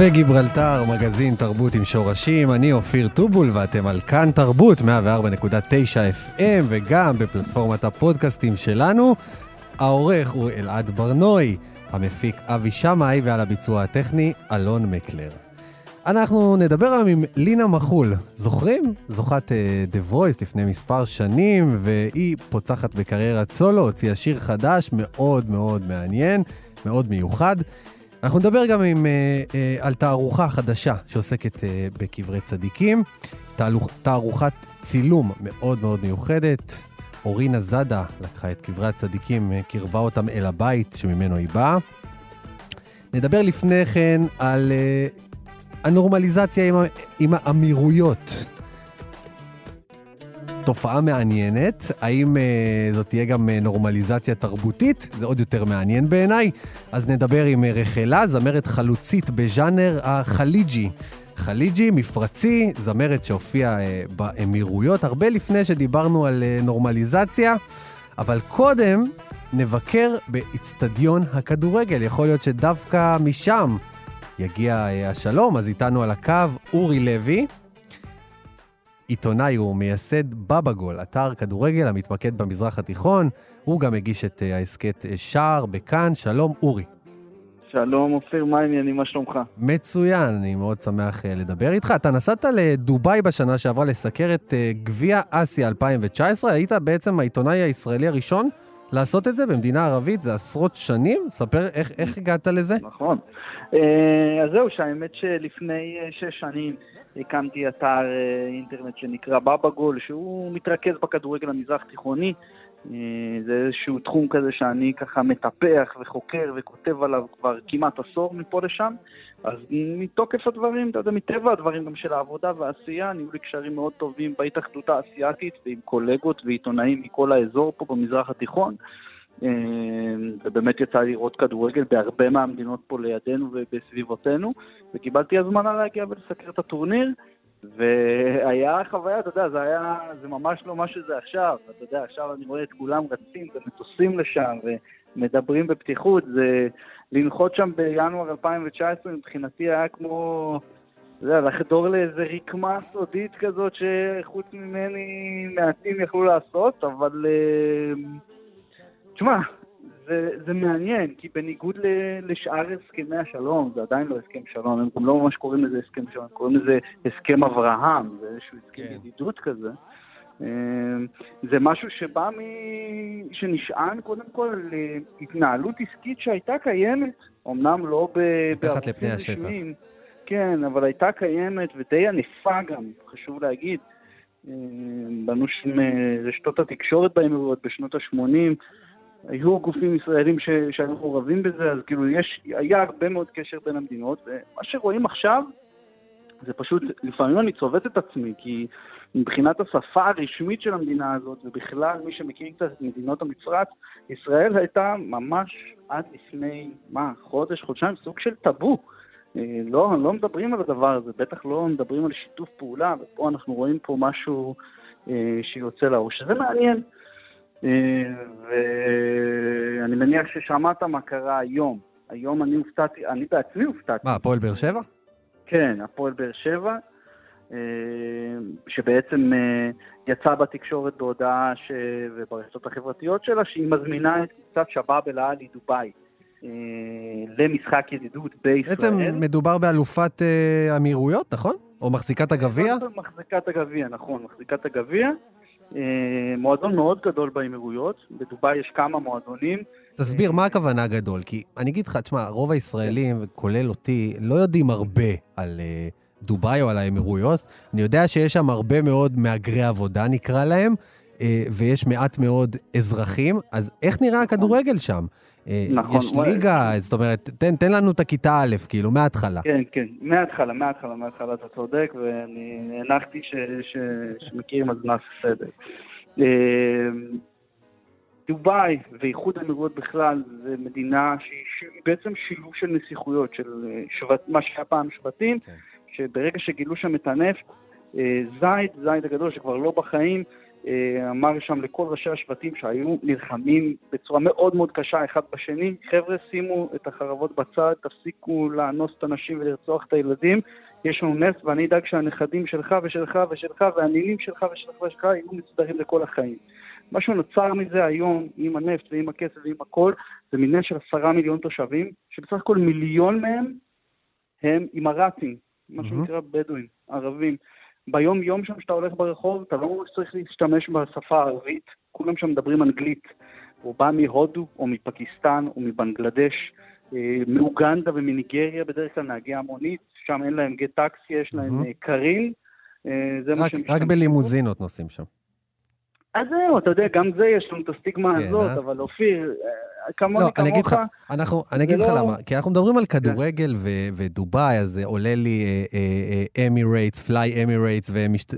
קפה גיברלטר, מגזין תרבות עם שורשים, אני אופיר טובול ואתם על כאן תרבות 104.9 FM וגם בפלטפורמת הפודקאסטים שלנו. העורך הוא אלעד ברנוי, המפיק אבי שמאי ועל הביצוע הטכני אלון מקלר. אנחנו נדבר היום עם לינה מחול. זוכרים? זוכת uh, The Voice לפני מספר שנים, והיא פוצחת בקריירת סולו, הוציאה שיר חדש מאוד מאוד מעניין, מאוד מיוחד. אנחנו נדבר גם עם, אה, אה, על תערוכה חדשה שעוסקת אה, בקברי צדיקים, תערוכ, תערוכת צילום מאוד מאוד מיוחדת. אורינה זאדה לקחה את קברי הצדיקים, אה, קירבה אותם אל הבית שממנו היא באה. נדבר לפני כן על אה, הנורמליזציה עם, עם האמירויות. תופעה מעניינת. האם אה, זאת תהיה גם אה, נורמליזציה תרבותית? זה עוד יותר מעניין בעיניי. אז נדבר עם אה, רחלה, זמרת חלוצית בז'אנר החליג'י. חליג'י, מפרצי, זמרת שהופיעה אה, באמירויות, הרבה לפני שדיברנו על אה, נורמליזציה. אבל קודם נבקר באיצטדיון הכדורגל. יכול להיות שדווקא משם יגיע אה, השלום, אז איתנו על הקו אורי לוי. עיתונאי, הוא מייסד בבא גול, אתר כדורגל המתמקד במזרח התיכון. הוא גם הגיש את אה, ההסכת אה, שער בכאן. שלום, אורי. שלום, אופיר, מה העניינים? מה שלומך? מצוין, אני מאוד שמח אה, לדבר איתך. אתה נסעת לדובאי בשנה שעברה לסקר את גביע אסיה 2019. היית בעצם העיתונאי הישראלי הראשון לעשות את זה במדינה ערבית, זה עשרות שנים. ספר איך, איך הגעת לזה. נכון. אז זהו, שהאמת שלפני שש שנים הקמתי אתר אה, אינטרנט שנקרא בבא גול, שהוא מתרכז בכדורגל המזרח תיכוני. אה, זה איזשהו תחום כזה שאני ככה מטפח וחוקר וכותב עליו כבר כמעט עשור מפה לשם. אז מתוקף הדברים, אתה יודע, מטבע הדברים גם של העבודה והעשייה, נהיו לי קשרים מאוד טובים בהתאחדות האסייתית ועם קולגות ועיתונאים מכל האזור פה במזרח התיכון. אה, ובאמת יצא לי לראות כדורגל בהרבה מהמדינות פה לידינו ובסביבותינו, וקיבלתי הזמנה להגיע ולסקר את הטורניר, והיה חוויה, אתה יודע, זה היה, זה ממש לא מה שזה עכשיו, אתה יודע, עכשיו אני רואה את כולם רצים ומטוסים לשם ומדברים בפתיחות, זה לנחות שם בינואר 2019 מבחינתי היה כמו... יודע, לחדור לאיזה רקמה סודית כזאת שחוץ ממני מעטים יכלו לעשות, אבל... Uh, תשמע, זה, זה מעניין, כי בניגוד ל, לשאר הסכמי השלום, זה עדיין לא הסכם שלום, הם גם לא ממש קוראים לזה הסכם שלום, הם קוראים לזה הסכם אברהם, זה איזשהו הסכם כן. ידידות כזה. אמ, זה משהו שבא מ... שנשען קודם כל להתנהלות עסקית שהייתה קיימת, אמנם לא ב... מתחת לפני השטח. כן, אבל הייתה קיימת ודי ענפה גם, חשוב להגיד. אמ, בנו שם אה, רשתות התקשורת באמירויות בשנות ה-80, היו גופים ישראלים ש... שהיו מעורבים בזה, אז כאילו יש, היה הרבה מאוד קשר בין המדינות, ומה שרואים עכשיו זה פשוט, לפעמים אני צובט את עצמי, כי מבחינת השפה הרשמית של המדינה הזאת, ובכלל מי שמכיר קצת את מדינות המפרץ, ישראל הייתה ממש עד לפני, מה, חודש, חודשיים, סוג של טאבו. אה, לא, לא מדברים על הדבר הזה, בטח לא מדברים על שיתוף פעולה, ופה אנחנו רואים פה משהו אה, שיוצא לאור, שזה מעניין. ואני מניח ששמעת מה קרה היום. היום אני הופתעתי, אני בעצמי הופתעתי. מה, הפועל באר שבע? כן, הפועל באר שבע. שבעצם יצא בתקשורת בהודעה ש... וברשתות החברתיות שלה שהיא מזמינה את קבוצת שבאב אל-עלי דובאי. למשחק ידידות בישראל. בעצם מדובר באלופת האמירויות, נכון? או מחזיקת הגביע? מחזיקת הגביע, נכון, מחזיקת הגביע. מועדון מאוד גדול באמירויות, בדובאי יש כמה מועדונים. תסביר, מה הכוונה גדול? כי אני אגיד לך, תשמע, רוב הישראלים, כולל אותי, לא יודעים הרבה על uh, דובאי או על האמירויות. אני יודע שיש שם הרבה מאוד מהגרי עבודה, נקרא להם, ויש מעט מאוד אזרחים, אז איך נראה הכדורגל שם? אה, נכון. יש ליגה, זאת אומרת, תן, תן לנו את הכיתה א', כאילו, מההתחלה. כן, כן, מההתחלה, מההתחלה, מההתחלה אתה צודק, ואני הנחתי שמכירים אז נעשה סדר. דובאי ואיחוד האמירויות בכלל זה מדינה שהיא בעצם שילוב של נסיכויות, של אה, שבט, מה שהיה פעם שבטים, כן. שברגע שגילו שם את הנפט, אה, זייד, זייד הגדול שכבר לא בחיים, אה, אמר שם לכל ראשי השבטים שהיו נלחמים בצורה מאוד מאוד קשה אחד בשני, חבר'ה שימו את החרבות בצד, תפסיקו לאנוס את הנשים ולרצוח את הילדים, יש לנו נס ואני אדאג שהנכדים שלך ושלך ושלך והנינים שלך ושלך ושלך יהיו מסודרים לכל החיים. מה שנוצר מזה היום, עם הנפט ועם הכסף ועם הכל, זה מדינה של עשרה מיליון תושבים, שבסך הכל מיליון מהם הם אימראטים, מה שנקרא בדואים, ערבים. ביום-יום שם שאתה הולך ברחוב, אתה לא ממש צריך להשתמש בשפה הערבית, כולם שם מדברים אנגלית. הוא בא מהודו או מפקיסטן או מבנגלדש, אה, מאוגנדה ומניגריה, בדרך כלל נהגי המונית, שם אין להם Get Taxi, יש להם אה, Careem. אה, רק, רק בלימוזינות נוסעים שם. אז זהו, אתה יודע, גם זה יש לנו את הסטיגמה כן, הזאת, אה? אבל אופיר, כמוני לא, כמוך... לך, אנחנו, אני אגיד לך לא... למה, כי אנחנו מדברים על כן. כדורגל ו- ודובאי, אז עולה לי אמירייטס, Fly אמירייטס,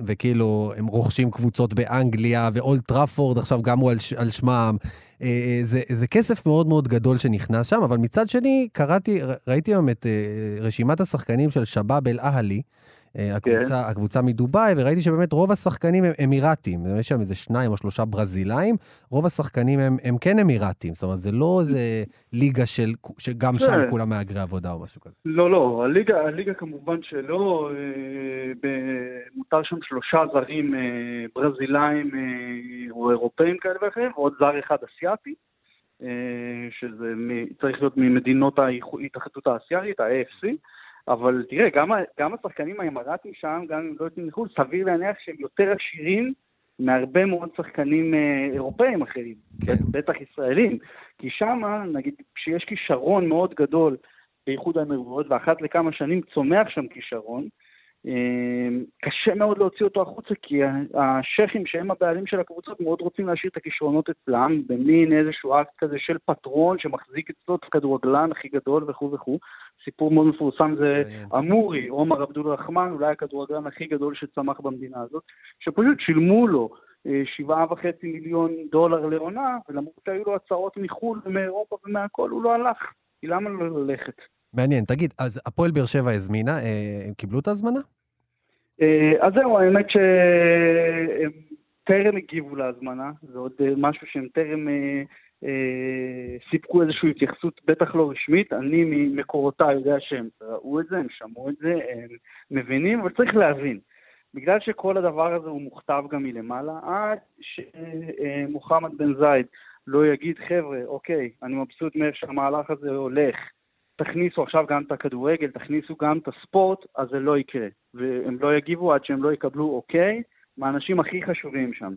וכאילו הם רוכשים קבוצות באנגליה, ואולט טראפורד עכשיו גם הוא על, על שמם. אה, אה, זה, זה כסף מאוד מאוד גדול שנכנס שם, אבל מצד שני, קראתי, ראיתי היום את אה, רשימת השחקנים של שבאב אל-אהלי, אה, הקבוצה, כן. הקבוצה מדובאי, וראיתי שבאמת רוב השחקנים הם אמירתים. יש שם איזה שניים או שלושה ברזילאים, רוב השחקנים הם, הם כן אמירתים. זאת אומרת, זה לא איזה ליגה של, שגם שם כן. כולם מהגרי עבודה או משהו כזה. לא, לא, הליגה, הליגה כמובן שלא. אה, מותר שם שלושה זרים אה, ברזילאים או אירופאים כאלה ואחרים, ועוד זר אחד אסיאתי. שזה צריך להיות ממדינות ההתאחדות האסיירית, ה-AFC. אבל תראה, גם, גם השחקנים האמרתים שם, גם אם לא יוצאים לחו"ל, סביר להניח שהם יותר עשירים מהרבה מאוד שחקנים אה, אירופאים אחרים, כן. בטח ישראלים. כי שם, נגיד, כשיש כישרון מאוד גדול באיחוד האמירויות, ואחת לכמה שנים צומח שם כישרון, קשה מאוד להוציא אותו החוצה, כי השייחים שהם הבעלים של הקבוצות מאוד רוצים להשאיר את הכישרונות אצלם, במין איזשהו אקט כזה של פטרון שמחזיק אצלו את הכדורגלן הכי גדול וכו' וכו'. סיפור מאוד מפורסם זה אמורי, עומר עבדול רחמן, אולי הכדורגלן הכי גדול שצמח במדינה הזאת, שפשוט שילמו לו אה, שבעה וחצי מיליון דולר לעונה, ולמרות שהיו לו הצעות מחו"ל ומאירופה ומהכל, הוא לא הלך. כי למה לא ללכת? מעניין. תגיד, אז הפועל באר שבע הזמינה, אה, הם קיבלו את ההזמנה? אה, אז זהו, האמת שהם טרם הגיבו להזמנה, זה עוד אה, משהו שהם טרם סיפקו איזושהי התייחסות, בטח לא רשמית. אני ממקורותיי יודע שהם ראו את זה, הם שמעו את זה, הם מבינים, אבל צריך להבין. בגלל שכל הדבר הזה הוא מוכתב גם מלמעלה, עד שמוחמד בן זייד לא יגיד, חבר'ה, אוקיי, אני מבסוט מאיך שהמהלך הזה הולך, תכניסו עכשיו גם את הכדורגל, תכניסו גם את הספורט, אז זה לא יקרה. והם לא יגיבו עד שהם לא יקבלו אוקיי מהאנשים הכי חשובים שם.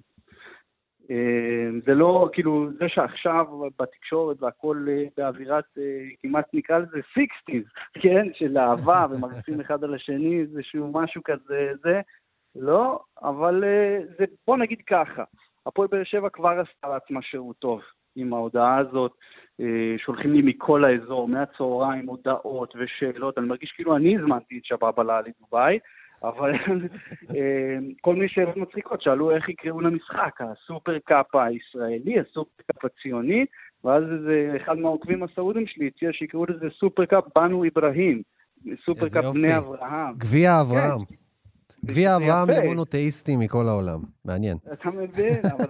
אה, זה לא, כאילו, זה שעכשיו בתקשורת והכל אה, באווירת, אה, כמעט נקרא לזה סיקסטיז, כן? של אהבה ומרצים אחד על השני, איזשהו משהו כזה, זה, לא, אבל זה, בוא נגיד ככה, הפועל באר שבע כבר עשתה לעצמה שירות טוב עם ההודעה הזאת. אה, שולחים לי מכל האזור, מהצהריים, הודעות ושאלות. אני מרגיש כאילו אני הזמנתי את שבאב אל אהלי דובאי, אבל אה, כל מיני שאלות מצחיקות, שאלו איך יקראו למשחק, ה Super Cup הישראלי, ה Super Cup הציוני, ואז איזה אחד מהעוקבים הסעודים שלי הציע שיקראו לזה Super Cup بنو إبراهيم, Super Cup בני אברהם. גביע כן. גביע אברהם למונותאיסטים מכל העולם, מעניין. אתה מבין, אבל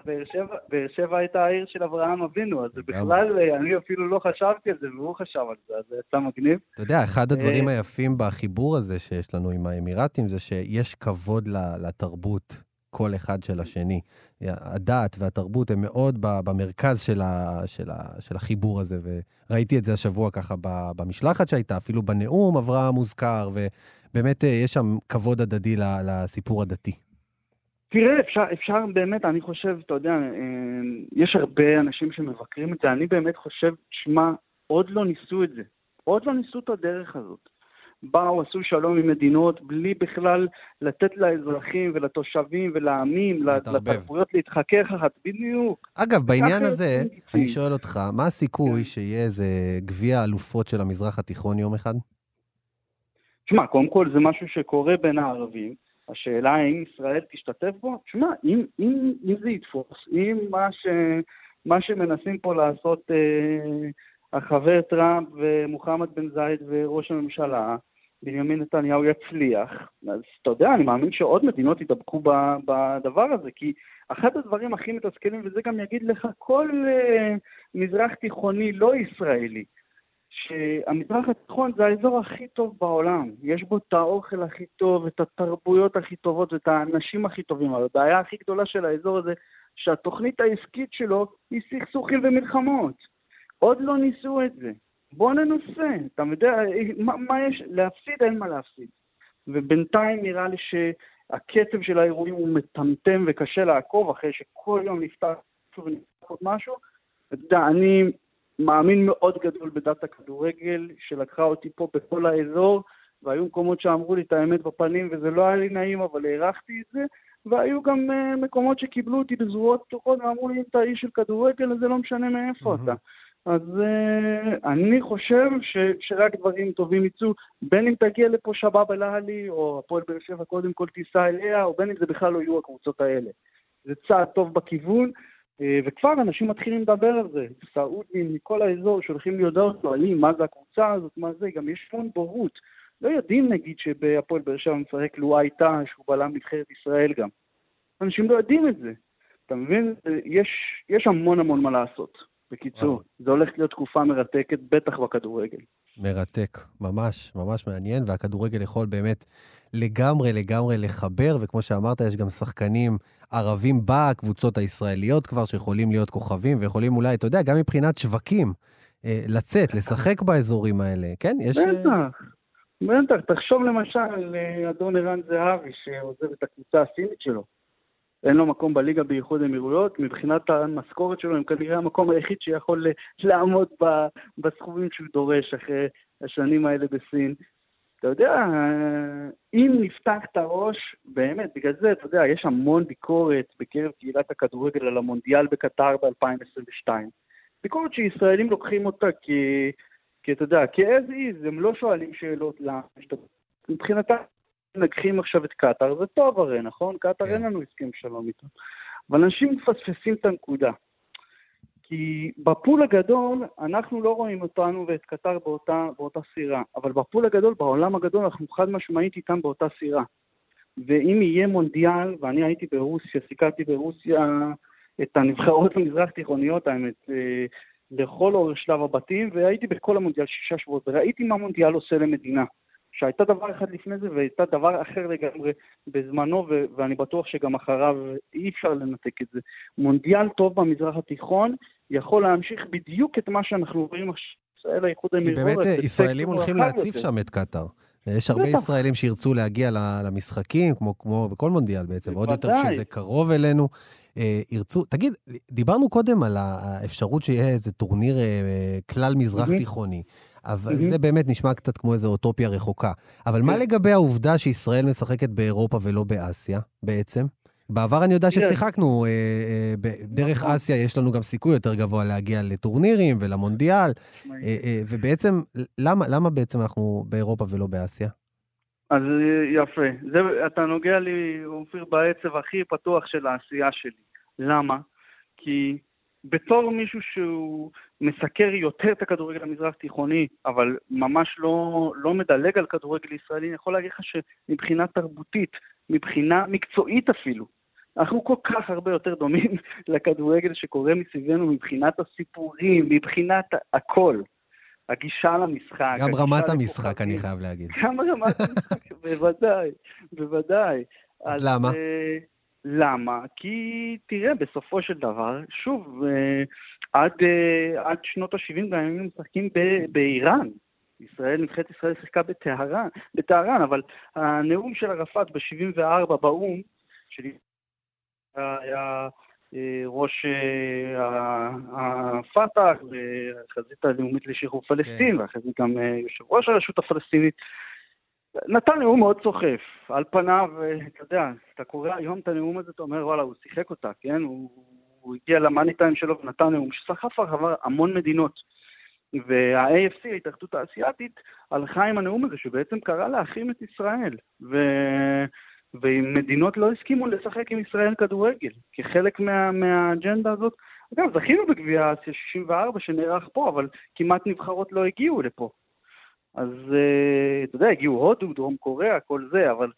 באר שבע הייתה העיר של אברהם אבינו, אז בכלל, אני אפילו לא חשבתי על זה, והוא חשב על זה, אז זה יצא מגניב. אתה יודע, אחד הדברים היפים בחיבור הזה שיש לנו עם האמירתים, זה שיש כבוד לתרבות. כל אחד של השני. הדת והתרבות הם מאוד במרכז של, ה, של, ה, של החיבור הזה, וראיתי את זה השבוע ככה במשלחת שהייתה, אפילו בנאום אברהם מוזכר, ובאמת אה, יש שם כבוד הדדי לסיפור הדתי. תראה, אפשר, אפשר באמת, אני חושב, אתה יודע, אה, יש הרבה אנשים שמבקרים את זה, אני באמת חושב, שמע, עוד לא ניסו את זה. עוד לא ניסו את הדרך הזאת. באו, עשו שלום עם מדינות, בלי בכלל לתת לאזרחים ולתושבים ולעמים, לתרבויות להתחכך אחת, בדיוק. אגב, בעניין הזה, אני שואל אותך, מה הסיכוי כן. שיהיה איזה גביע אלופות של המזרח התיכון יום אחד? תשמע, קודם כל זה משהו שקורה בין הערבים. השאלה האם ישראל תשתתף בו? תשמע, אם, אם, אם זה יתפוס, אם מה, ש, מה שמנסים פה לעשות אה, החבר טראמפ ומוחמד בן זייד וראש הממשלה, בנימין נתניהו יצליח, אז אתה יודע, אני מאמין שעוד מדינות ידבקו בדבר הזה, כי אחד הדברים הכי מתסכלים, וזה גם יגיד לך כל uh, מזרח תיכוני לא ישראלי, שהמזרח התיכון זה האזור הכי טוב בעולם. יש בו את האוכל הכי טוב, את התרבויות הכי טובות, את האנשים הכי טובים. הבעיה הכי גדולה של האזור הזה, שהתוכנית העסקית שלו היא סכסוכים ומלחמות. עוד לא ניסו את זה. בוא ננסה, אתה יודע, מה, מה יש, להפסיד אין מה להפסיד. ובינתיים נראה לי שהקצב של האירועים הוא מטמטם וקשה לעקוב אחרי שכל יום נפתח שוב ונפתח עוד משהו. אתה יודע, אני מאמין מאוד גדול בדת הכדורגל, שלקחה אותי פה בכל האזור, והיו מקומות שאמרו לי את האמת בפנים וזה לא היה לי נעים, אבל הערכתי את זה, והיו גם uh, מקומות שקיבלו אותי בזרועות פתוחות ואמרו לי, אם אתה איש של כדורגל, אז זה לא משנה מאיפה mm-hmm. אתה. אז uh, אני חושב ש, שרק דברים טובים יצאו, בין אם תגיע לפה שבאב אל-אהלי, או הפועל באר שבע קודם כל תיסע אליה, או בין אם זה בכלל לא יהיו הקבוצות האלה. זה צעד טוב בכיוון, uh, וכבר אנשים מתחילים לדבר על זה. סעודים מכל האזור שולחים לי הודעות, שואלים מה זה הקבוצה הזאת, מה זה, גם יש המון בורות. לא יודעים נגיד שבהפועל באר שבע משחק לואי טאה, שהוא בלם נבחרת ישראל גם. אנשים לא יודעים את זה. אתה מבין? יש, יש המון המון מה לעשות. בקיצור, זה הולך להיות תקופה מרתקת, בטח בכדורגל. מרתק, ממש, ממש מעניין, והכדורגל יכול באמת לגמרי לגמרי לחבר, וכמו שאמרת, יש גם שחקנים ערבים בקבוצות הישראליות כבר, שיכולים להיות כוכבים, ויכולים אולי, אתה יודע, גם מבחינת שווקים, אה, לצאת, לשחק באזורים האלה, כן? יש... אה, בטח, בטח. תחשוב למשל אה, אדון ערן זהבי, שעוזב את הקבוצה הסינית שלו. אין לו מקום בליגה באיחוד האמירויות, מבחינת המשכורת שלו הם כנראה המקום היחיד שיכול לעמוד בסכומים שהוא דורש אחרי השנים האלה בסין. אתה יודע, אם נפתח את הראש, באמת, בגלל זה, אתה יודע, יש המון ביקורת בקרב קהילת הכדורגל על המונדיאל בקטר ב-2022. ביקורת שישראלים לוקחים אותה כ... כי אתה יודע, כ-as is, הם לא שואלים שאלות למה. מבחינתם מנגחים עכשיו את קטאר, זה טוב הרי, נכון? קטאר כן. אין לנו הסכם שלום איתו. אבל אנשים מפספסים את הנקודה. כי בפול הגדול, אנחנו לא רואים אותנו ואת קטאר באותה, באותה סירה, אבל בפול הגדול, בעולם הגדול, אנחנו חד משמעית איתם באותה סירה. ואם יהיה מונדיאל, ואני הייתי ברוסיה, סיכלתי ברוסיה את הנבחרות המזרח תיכוניות, האמת, אה, לכל אורך שלב הבתים, והייתי בכל המונדיאל שישה שבועות, וראיתי מה מונדיאל עושה למדינה. שהייתה דבר אחד לפני זה והייתה דבר אחר לגמרי בזמנו, ו- ואני בטוח שגם אחריו אי אפשר לנתק את זה. מונדיאל טוב במזרח התיכון יכול להמשיך בדיוק את מה שאנחנו רואים עכשיו. ישראל, האיחוד האמירויות. כי באמת ישראלים הולכים להציף שם את קטאר. יש הרבה בטח. ישראלים שירצו להגיע למשחקים, כמו, כמו בכל מונדיאל בעצם, ועוד יותר כשזה קרוב אלינו, אה, ירצו... תגיד, דיברנו קודם על האפשרות שיהיה איזה טורניר אה, כלל מזרח תיכוני, אבל mm-hmm. זה באמת נשמע קצת כמו איזו אוטופיה רחוקה. אבל מה כן. לגבי העובדה שישראל משחקת באירופה ולא באסיה, בעצם? בעבר אני יודע ששיחקנו, אה, אה, דרך נכון. אסיה יש לנו גם סיכוי יותר גבוה להגיע לטורנירים ולמונדיאל, אה, אה, ובעצם, למה, למה בעצם אנחנו באירופה ולא באסיה? אז אה, יפה. זה, אתה נוגע לי, אופיר, בעצב הכי פתוח של העשייה שלי. למה? כי בתור מישהו שהוא מסקר יותר את הכדורגל המזרח תיכוני, אבל ממש לא, לא מדלג על כדורגל ישראלי, אני יכול להגיד לך שמבחינה תרבותית, מבחינה מקצועית אפילו. אנחנו כל כך הרבה יותר דומים לכדורגל שקורה מסביבנו מבחינת הסיפורים, מבחינת הכל. הגישה למשחק. גם רמת המשחק, אני חייב להגיד. גם רמת המשחק, בוודאי, בוודאי. אז, אז למה? Uh, למה? כי תראה, בסופו של דבר, שוב, uh, עד, uh, עד שנות ה-70 גם היינו משחקים באיראן. ישראל, נבחרת ישראל שיחקה בטהרן, בטהרן, אבל הנאום של ערפאת ב-74 באו"ם, היה אה, ראש אה, הפת"ח והחזית הלאומית לשחרור פלסטין, כן. ואחרי זה גם אה, יושב ראש הרשות הפלסטינית. נתן נאום מאוד סוחף. על פניו, אתה יודע, אתה קורא היום את הנאום הזה, אתה אומר, וואלה, הוא שיחק אותה, כן? הוא, הוא הגיע למאני טיים שלו ונתן נאום שסחף אחריו המון מדינות. וה-AFC, ההתאחדות האסייתית, הלכה עם הנאום הזה, שבעצם קרא להחרים את ישראל. ו... ומדינות לא הסכימו לשחק עם ישראל כדורגל, כחלק מה, מהאג'נדה הזאת. אגב, זכינו בגביע אסיה 64 שנערך פה, אבל כמעט נבחרות לא הגיעו לפה. אז uh, אתה יודע, הגיעו הודו, דרום קוריאה, כל זה, אבל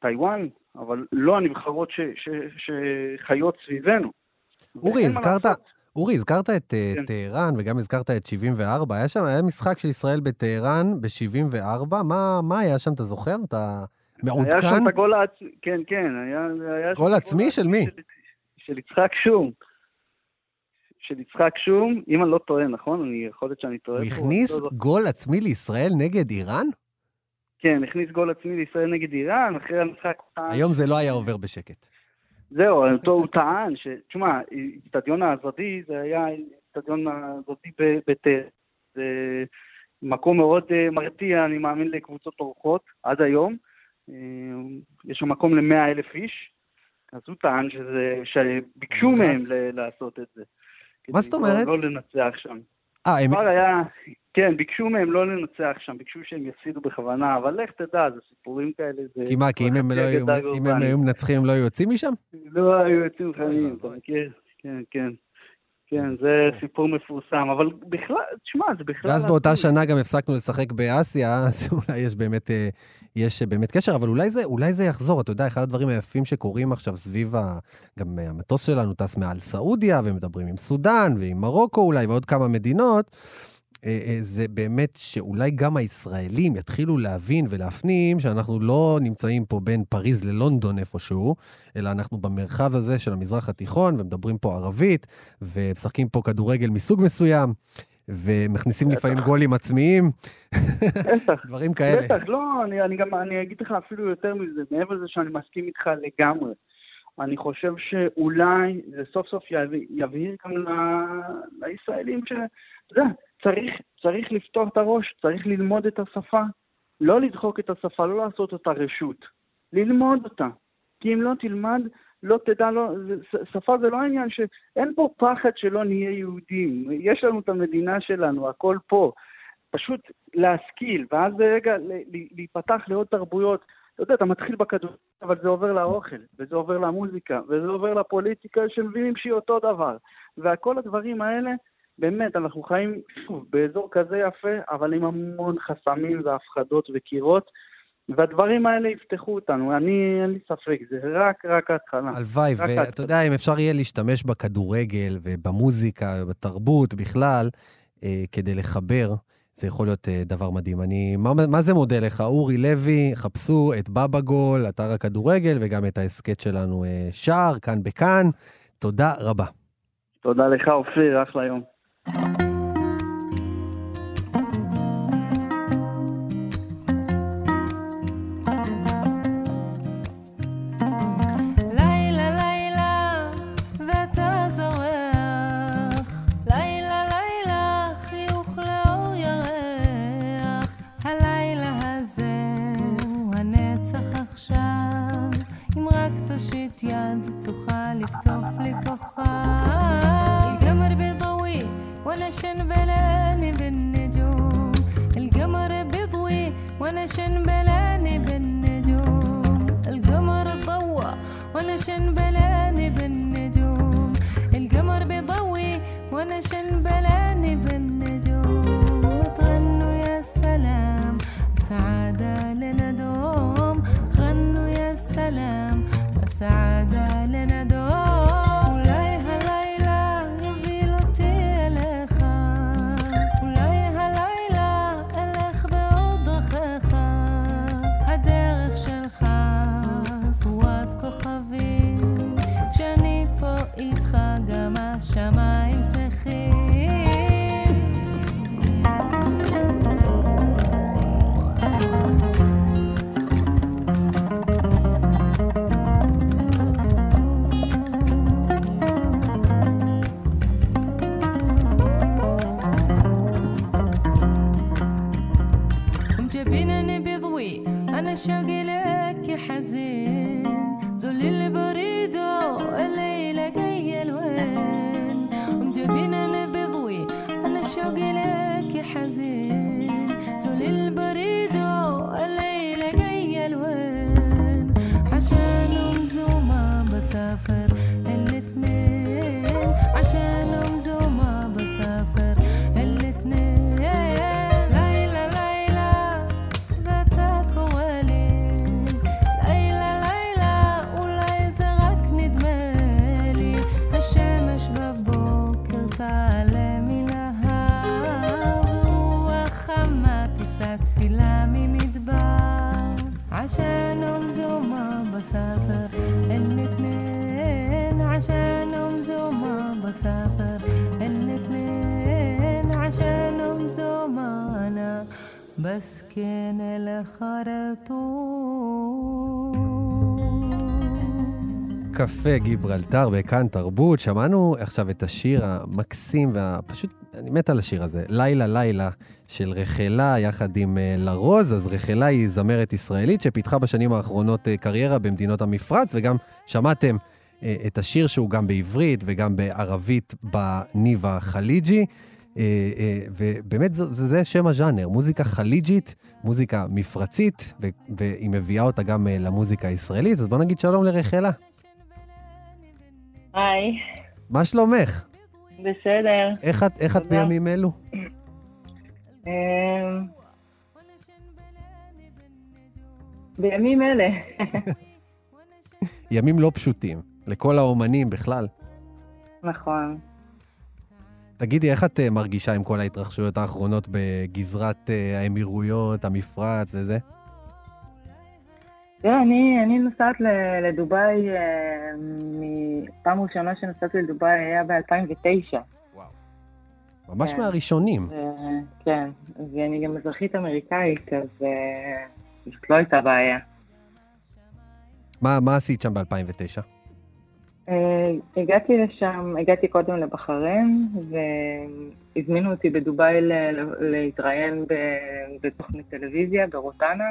טיוואן, אבל לא הנבחרות ש, ש, שחיות סביבנו. אורי, הזכרת, אורי, הזכרת את אה, כן. טהרן וגם הזכרת את 74. היה שם, היה משחק של ישראל בטהרן ב-74. מה, מה היה שם, אתה זוכר? אתה... מעודכן? היה שם את הגול העצמי, כן, כן. היה, היה גול עצמי של מי? של, של יצחק שום. של יצחק שום, אם אני לא טועה, נכון? אני יכול להיות שאני טועה. הוא הכניס לא גול עצמי לישראל נגד איראן? כן, הכניס גול עצמי לישראל נגד איראן, אחרי המשחק היום זה לא היה עובר בשקט. זהו, אותו הוא טען ש... תשמע, אצטדיון האזרדי, זה היה אצטדיון האזרדי בטר. זה מקום מאוד אה, מרתיע, אני מאמין, לקבוצות אורחות, עד היום. יש שם מקום ל-100 אלף איש, אז הוא טען שזה, שביקשו מהם לעשות את זה. מה זאת אומרת? לא לנצח שם. אה, הם... היה, כן, ביקשו מהם לא לנצח שם, ביקשו שהם יפסידו בכוונה, אבל לך תדע, זה סיפורים כאלה. זה... כי מה, כי אם הם, לא היו, אם הם היו מנצחים הם לא היו יוצאים משם? לא היו יוצאים חיים, אתה מכיר? כן, כן. כן, זה סיפור מפורסם, אבל בכלל, תשמע, זה בכלל... ואז באותה שנה גם הפסקנו לשחק באסיה, אז אולי יש באמת, אה, יש באמת קשר, אבל אולי זה, אולי זה יחזור. אתה יודע, אחד הדברים היפים שקורים עכשיו סביב ה... גם המטוס שלנו טס מעל סעודיה, ומדברים עם סודאן ועם מרוקו אולי, ועוד כמה מדינות. אה, אה, זה באמת שאולי גם הישראלים יתחילו להבין ולהפנים שאנחנו לא נמצאים פה בין פריז ללונדון איפשהו, אלא אנחנו במרחב הזה של המזרח התיכון, ומדברים פה ערבית, ומשחקים פה כדורגל מסוג מסוים. ומכניסים לפעמים גולים עצמיים, דברים כאלה. בטח, לא, אני, אני גם, אני אגיד לך אפילו יותר מזה, מעבר לזה שאני מסכים איתך לגמרי. אני חושב שאולי זה סוף סוף יבהיר גם לישראלים ש... אתה יודע, צריך, צריך לפתוח את הראש, צריך ללמוד את השפה. לא לדחוק את השפה, לא לעשות אותה רשות. ללמוד אותה. כי אם לא תלמד, לא תדע, לא, שפה זה לא העניין ש... אין פה פחד שלא נהיה יהודים. יש לנו את המדינה שלנו, הכל פה. פשוט להשכיל, ואז רגע להיפתח לעוד תרבויות. אתה יודע, אתה מתחיל בכדור, אבל זה עובר לאוכל, וזה עובר למוזיקה, וזה עובר לפוליטיקה שמבינים שהיא אותו דבר. וכל הדברים האלה, באמת, אנחנו חיים, שוב, באזור כזה יפה, אבל עם המון חסמים והפחדות וקירות, והדברים האלה יפתחו אותנו, אני, אין לי ספק, זה רק, רק ההתחלה. הלוואי, ואתה יודע, אם אפשר יהיה להשתמש בכדורגל ובמוזיקה ובתרבות בכלל, אה, כדי לחבר, זה יכול להיות אה, דבר מדהים. אני, מה, מה זה מודה לך? אורי לוי, חפשו את בבא גול, אתר הכדורגל, וגם את ההסכת שלנו אה, שער, כאן בכאן. תודה רבה. תודה לך, אופיר, אחלה יום. Thank you. ateşin velev חרטו. קפה גיברלטר בכאן תרבות, שמענו עכשיו את השיר המקסים והפשוט, אני מת על השיר הזה, לילה לילה של רחלה יחד עם אה, לרוז, אז רחלה היא זמרת ישראלית שפיתחה בשנים האחרונות אה, קריירה במדינות המפרץ, וגם שמעתם אה, את השיר שהוא גם בעברית וגם בערבית בניבה חליג'י. אה, אה, ובאמת זה, זה, זה שם הז'אנר, מוזיקה חליג'ית, מוזיקה מפרצית, ו, והיא מביאה אותה גם אה, למוזיקה הישראלית, אז בוא נגיד שלום לרחלה. היי, מה שלומך? בסדר. איך את, איך את. בימים אלו? אמ, בימים אלה. ימים לא פשוטים, לכל האומנים בכלל. נכון. תגידי, איך את אה, מרגישה עם כל ההתרחשויות האחרונות בגזרת אה, האמירויות, המפרץ וזה? תראה, אני, אני נוסעת לדובאי, אה, פעם ראשונה שנסעתי לדובאי היה ב-2009. ממש כן. מהראשונים. כן, ואני גם אזרחית אמריקאית, אז זאת לא הייתה בעיה. מה, מה עשית שם ב-2009? אה, הגעתי לשם, הגעתי קודם לבחריין, והזמינו אותי בדובאי להתראיין בתוכנית טלוויזיה ברוטנה.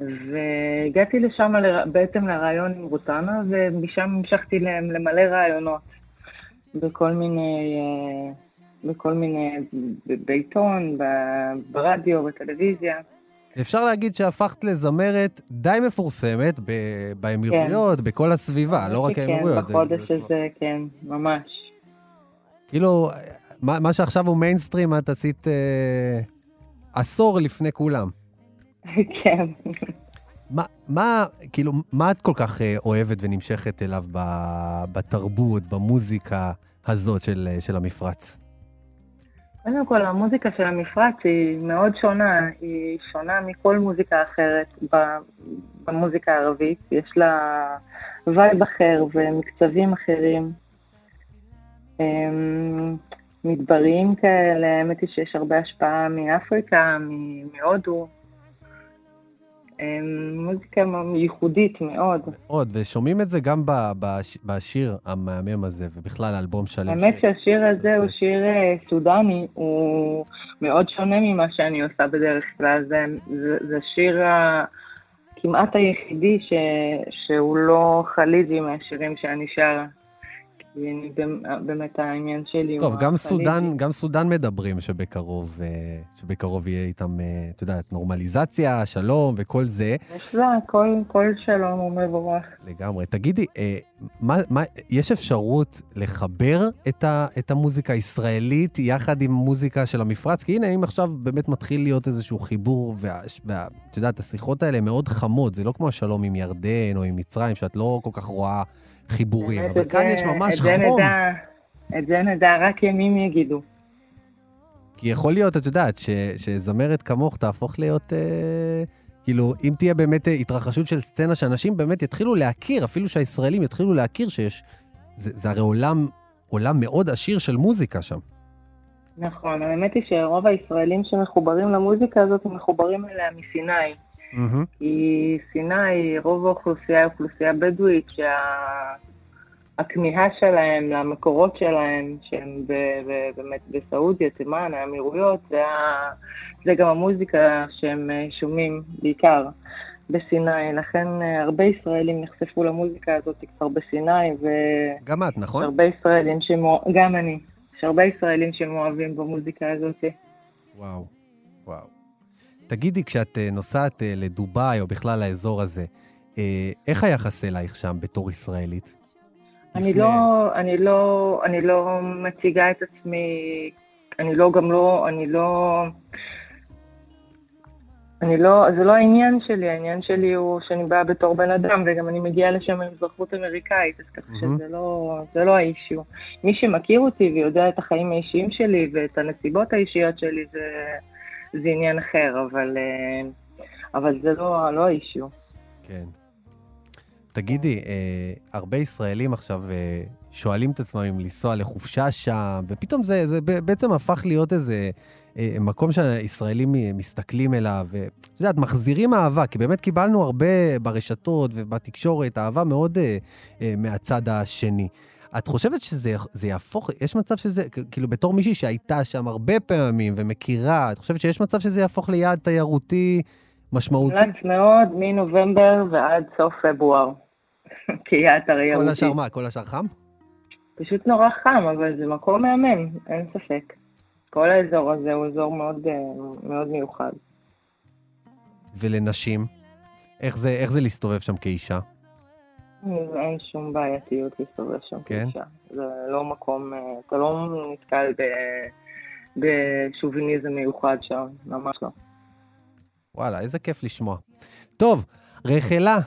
והגעתי לשם בעצם לראיון עם רוטנה, ומשם המשכתי למלא ראיונות בכל מיני, אה, בכל מיני, בעיתון, ברדיו, בטלוויזיה. אפשר להגיד שהפכת לזמרת די מפורסמת ב- באמירויות, בכל הסביבה, לא רק האמירויות. כן, בחודש זה- הזה, כן, ממש. כאילו, מה, מה שעכשיו הוא מיינסטרים, את עשית אה, עשור לפני כולם. כן. מה, מה, כאילו, מה את כל כך אה, אוהבת ונמשכת אליו ב, בתרבות, במוזיקה הזאת של, אה, של המפרץ? קודם כל, המוזיקה של המפרץ היא מאוד שונה, היא שונה מכל מוזיקה אחרת במוזיקה הערבית. יש לה וייב אחר ומקצבים אחרים. אמ, מדבריים כאלה, האמת היא שיש הרבה השפעה מאפריקה, מהודו. אמ, מוזיקה ייחודית מאוד. עוד, ושומעים את זה גם בשיר המהמם הזה, ובכלל האלבום שלם. האמת שהשיר הזה הוא. שיר אה, סודני, הוא מאוד שונה ממה שאני עושה בדרך כלל. זה, זה, זה שיר כמעט היחידי ש, שהוא לא חליג'י מהשירים שאני שרה. במ- באמת העניין שלי טוב, גם. סודאן, גם סודאן מדברים שבקרוב, אה, שבקרוב יהיה איתם, אה, את יודעת, נורמליזציה, שלום וכל זה. יש לה כל, כל שלום הוא מבורך. לגמרי. תגידי, אה, מה, מה, יש אפשרות לחבר את, ה, את המוזיקה הישראלית יחד עם מוזיקה של המפרץ? כי הנה, אם עכשיו באמת מתחיל להיות איזשהו חיבור, וה- וה- את יודעת, השיחות האלה מאוד חמות, זה לא כמו השלום עם ירדן או עם מצרים, שאת לא כל כך רואה חיבורים, באמת, אבל כאן זה- יש ממש את זה חום. נדע, את זה נדע רק ימים יגידו. כי יכול להיות, את יודעת, ש, שזמרת כמוך תהפוך להיות, אה, כאילו, אם תהיה באמת אה, התרחשות של סצנה שאנשים באמת יתחילו להכיר, אפילו שהישראלים יתחילו להכיר שיש, זה, זה הרי עולם, עולם מאוד עשיר של מוזיקה שם. נכון, האמת היא שרוב הישראלים שמחוברים למוזיקה הזאת, הם מחוברים אליה מסיני. כי סיני, רוב האוכלוסייה היא אוכלוסייה בדואית, שהכמיהה שלהם למקורות שלהם, שהם ב- ב- באמת בסעודיה, תימן, האמירויות, זה, ה- זה גם המוזיקה שהם אה, שומעים בעיקר בסיני. לכן אה, הרבה ישראלים נחשפו למוזיקה הזאת כבר בסיני, ויש גם את, נכון? הרבה ישראלים שמאו... גם אני. יש הרבה ישראלים שמאוהבים במוזיקה הזאת. וואו, וואו. תגידי, כשאת אה, נוסעת אה, לדובאי, או בכלל לאזור הזה, אה, איך היחס אלייך שם בתור ישראלית? אני לפני- לא, אני לא, אני לא מציגה את עצמי, אני לא, גם לא, אני לא, אני לא, זה לא העניין שלי, העניין שלי הוא שאני באה בתור בן אדם, וגם אני מגיעה לשם עם אזרחות אמריקאית, אז ככה מהמם. שזה לא, זה לא האישיו. מי שמכיר אותי ויודע את החיים האישיים שלי ואת הנסיבות האישיות שלי, זה, זה עניין אחר, אבל, אה, אבל זה לא, לא האישיו. כן. תגידי, אה, הרבה ישראלים עכשיו אה, שואלים את עצמם אם לנסוע לחופשה שם, ופתאום זה, זה בעצם הפך להיות איזה אה, מקום שהישראלים אה, מסתכלים אליו, ואת יודעת, מחזירים אהבה, כי באמת קיבלנו הרבה ברשתות ובתקשורת אהבה מאוד אה, אה, מהצד השני. את חושבת שזה זה יהפוך, יש מצב שזה, כאילו בתור מישהי שהייתה שם הרבה פעמים ומכירה, את חושבת שיש מצב שזה יהפוך ליעד תיירותי משמעותי? מומלץ מאוד מנובמבר ועד סוף פברואר. כיעד כל תיירותי. השאר מה? כל השאר חם? פשוט נורא חם, אבל זה מקום מהמם, אין ספק. כל האזור הזה הוא אזור מאוד, אה, מאוד מיוחד. ולנשים? איך זה, איך זה להסתובב שם כאישה? אין שום בעייתיות להסתובב שם כן? כאישה. זה לא מקום, אה, אתה לא נתקל ב- בשוביניזם מיוחד שם, ממש לא. וואלה, איזה כיף לשמוע. טוב, רחלה,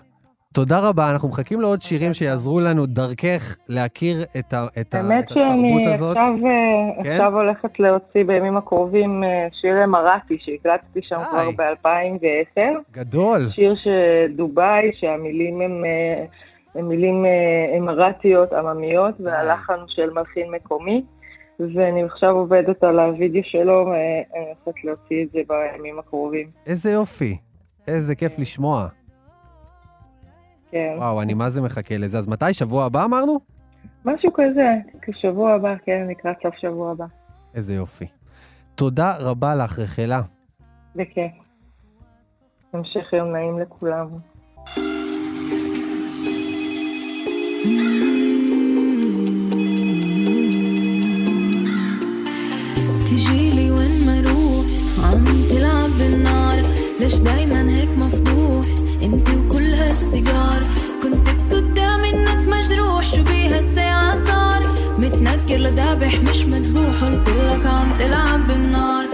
תודה רבה. אנחנו מחכים לעוד שירים שיעזרו לנו דרכך להכיר את, ה, את, ה, האמת את התרבות שאני הזאת. עכשיו, אה, כן? עכשיו הולכת להוציא בימים הקרובים אה, שיר אמרתי, שהקלטתי שם די. כבר ב-2010. גדול. שיר שדובאי, שהמילים הם, הם מילים אה, אמרתיות עממיות, והלחן הוא של מלחין מקומי. ואני עכשיו עובדת על הוידאו שלו, ואני הולכת להוציא את זה בימים הקרובים. איזה יופי. איזה כיף לשמוע. כן. וואו, אני מה זה מחכה לזה. אז מתי? שבוע הבא אמרנו? משהו כזה, כשבוע הבא, כן, לקראת סוף שבוע הבא. איזה יופי. תודה רבה לך, רחלה. בכיף. המשך יום נעים לכולם. تجيلي وين ما أروح عم تلعب بالنار. ليش دايما هيك أنت وكل هالسيجار. كنت إنك مجروح شو بيها الساعة صار متنكر لذابح مش مذبوح قلتلك عم تلعب بالنار.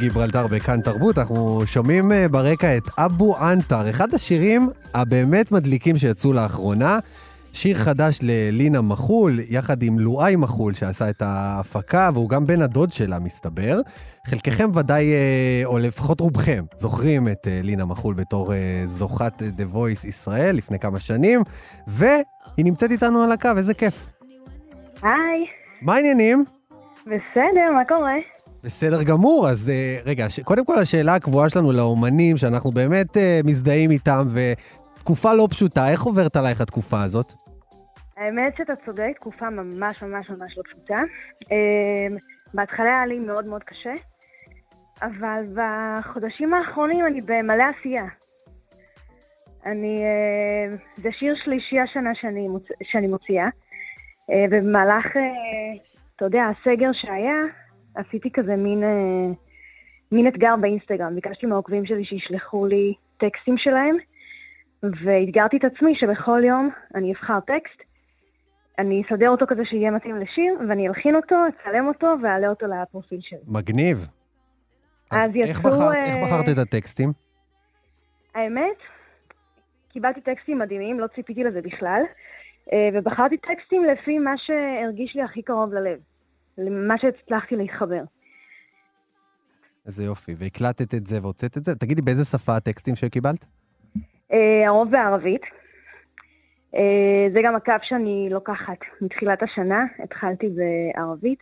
קפה גיברלטר בכאן תרבות, אנחנו שומעים אה, ברקע את אבו אנטר, אחד השירים הבאמת מדליקים שיצאו לאחרונה. שיר חדש ללינה מחול, יחד עם לואי מחול, שעשה את ההפקה, והוא גם בן הדוד שלה, מסתבר. חלקכם ודאי, אה, או לפחות רובכם, זוכרים את אה, לינה מחול בתור זוכת The Voice ישראל לפני כמה שנים, והיא נמצאת איתנו על הקו, איזה כיף. היי, מה העניינים? בסדר, מה קורה? בסדר גמור, אז אה, רגע, ש... קודם כל השאלה הקבועה שלנו לאומנים, שאנחנו באמת אה, מזדהים איתם, ותקופה לא פשוטה, איך עוברת עלייך התקופה הזאת? האמת שאתה צודק, תקופה ממש ממש ממש לא פשוטה. אמ, בהתחלה היה לי מאוד מאוד קשה, אבל בחודשים האחרונים אני במלא עשייה. אני, אה, זה שיר שלישי השנה שאני, מוצ... שאני מוציאה, אה, ובמהלך, אה, אתה יודע, הסגר שהיה, עשיתי כזה מין, אה, מין אתגר באינסטגרם. ביקשתי מהעוקבים שלי שישלחו לי טקסטים שלהם, ואתגרתי את עצמי שבכל יום אני אבחר טקסט, אני אסדר אותו כזה שיהיה מתאים לשיר, ואני אלחין אותו, אצלם אותו ואעלה אותו לפרופיל שלי. מגניב. אז איך יצאו, אה, איך בחרת את הטקסטים? האמת, קיבלתי טקסטים מדהימים, לא ציפיתי לזה בכלל, אה, ובחרתי טקסטים לפי מה שהרגיש לי הכי קרוב ללב, למה שהצלחתי להתחבר. איזה יופי. והקלטת את זה והוצאת את זה? תגידי, באיזה שפה הטקסטים שקיבלת? אה, הרוב בערבית. אה, זה גם הקו שאני לוקחת מתחילת השנה, התחלתי בערבית.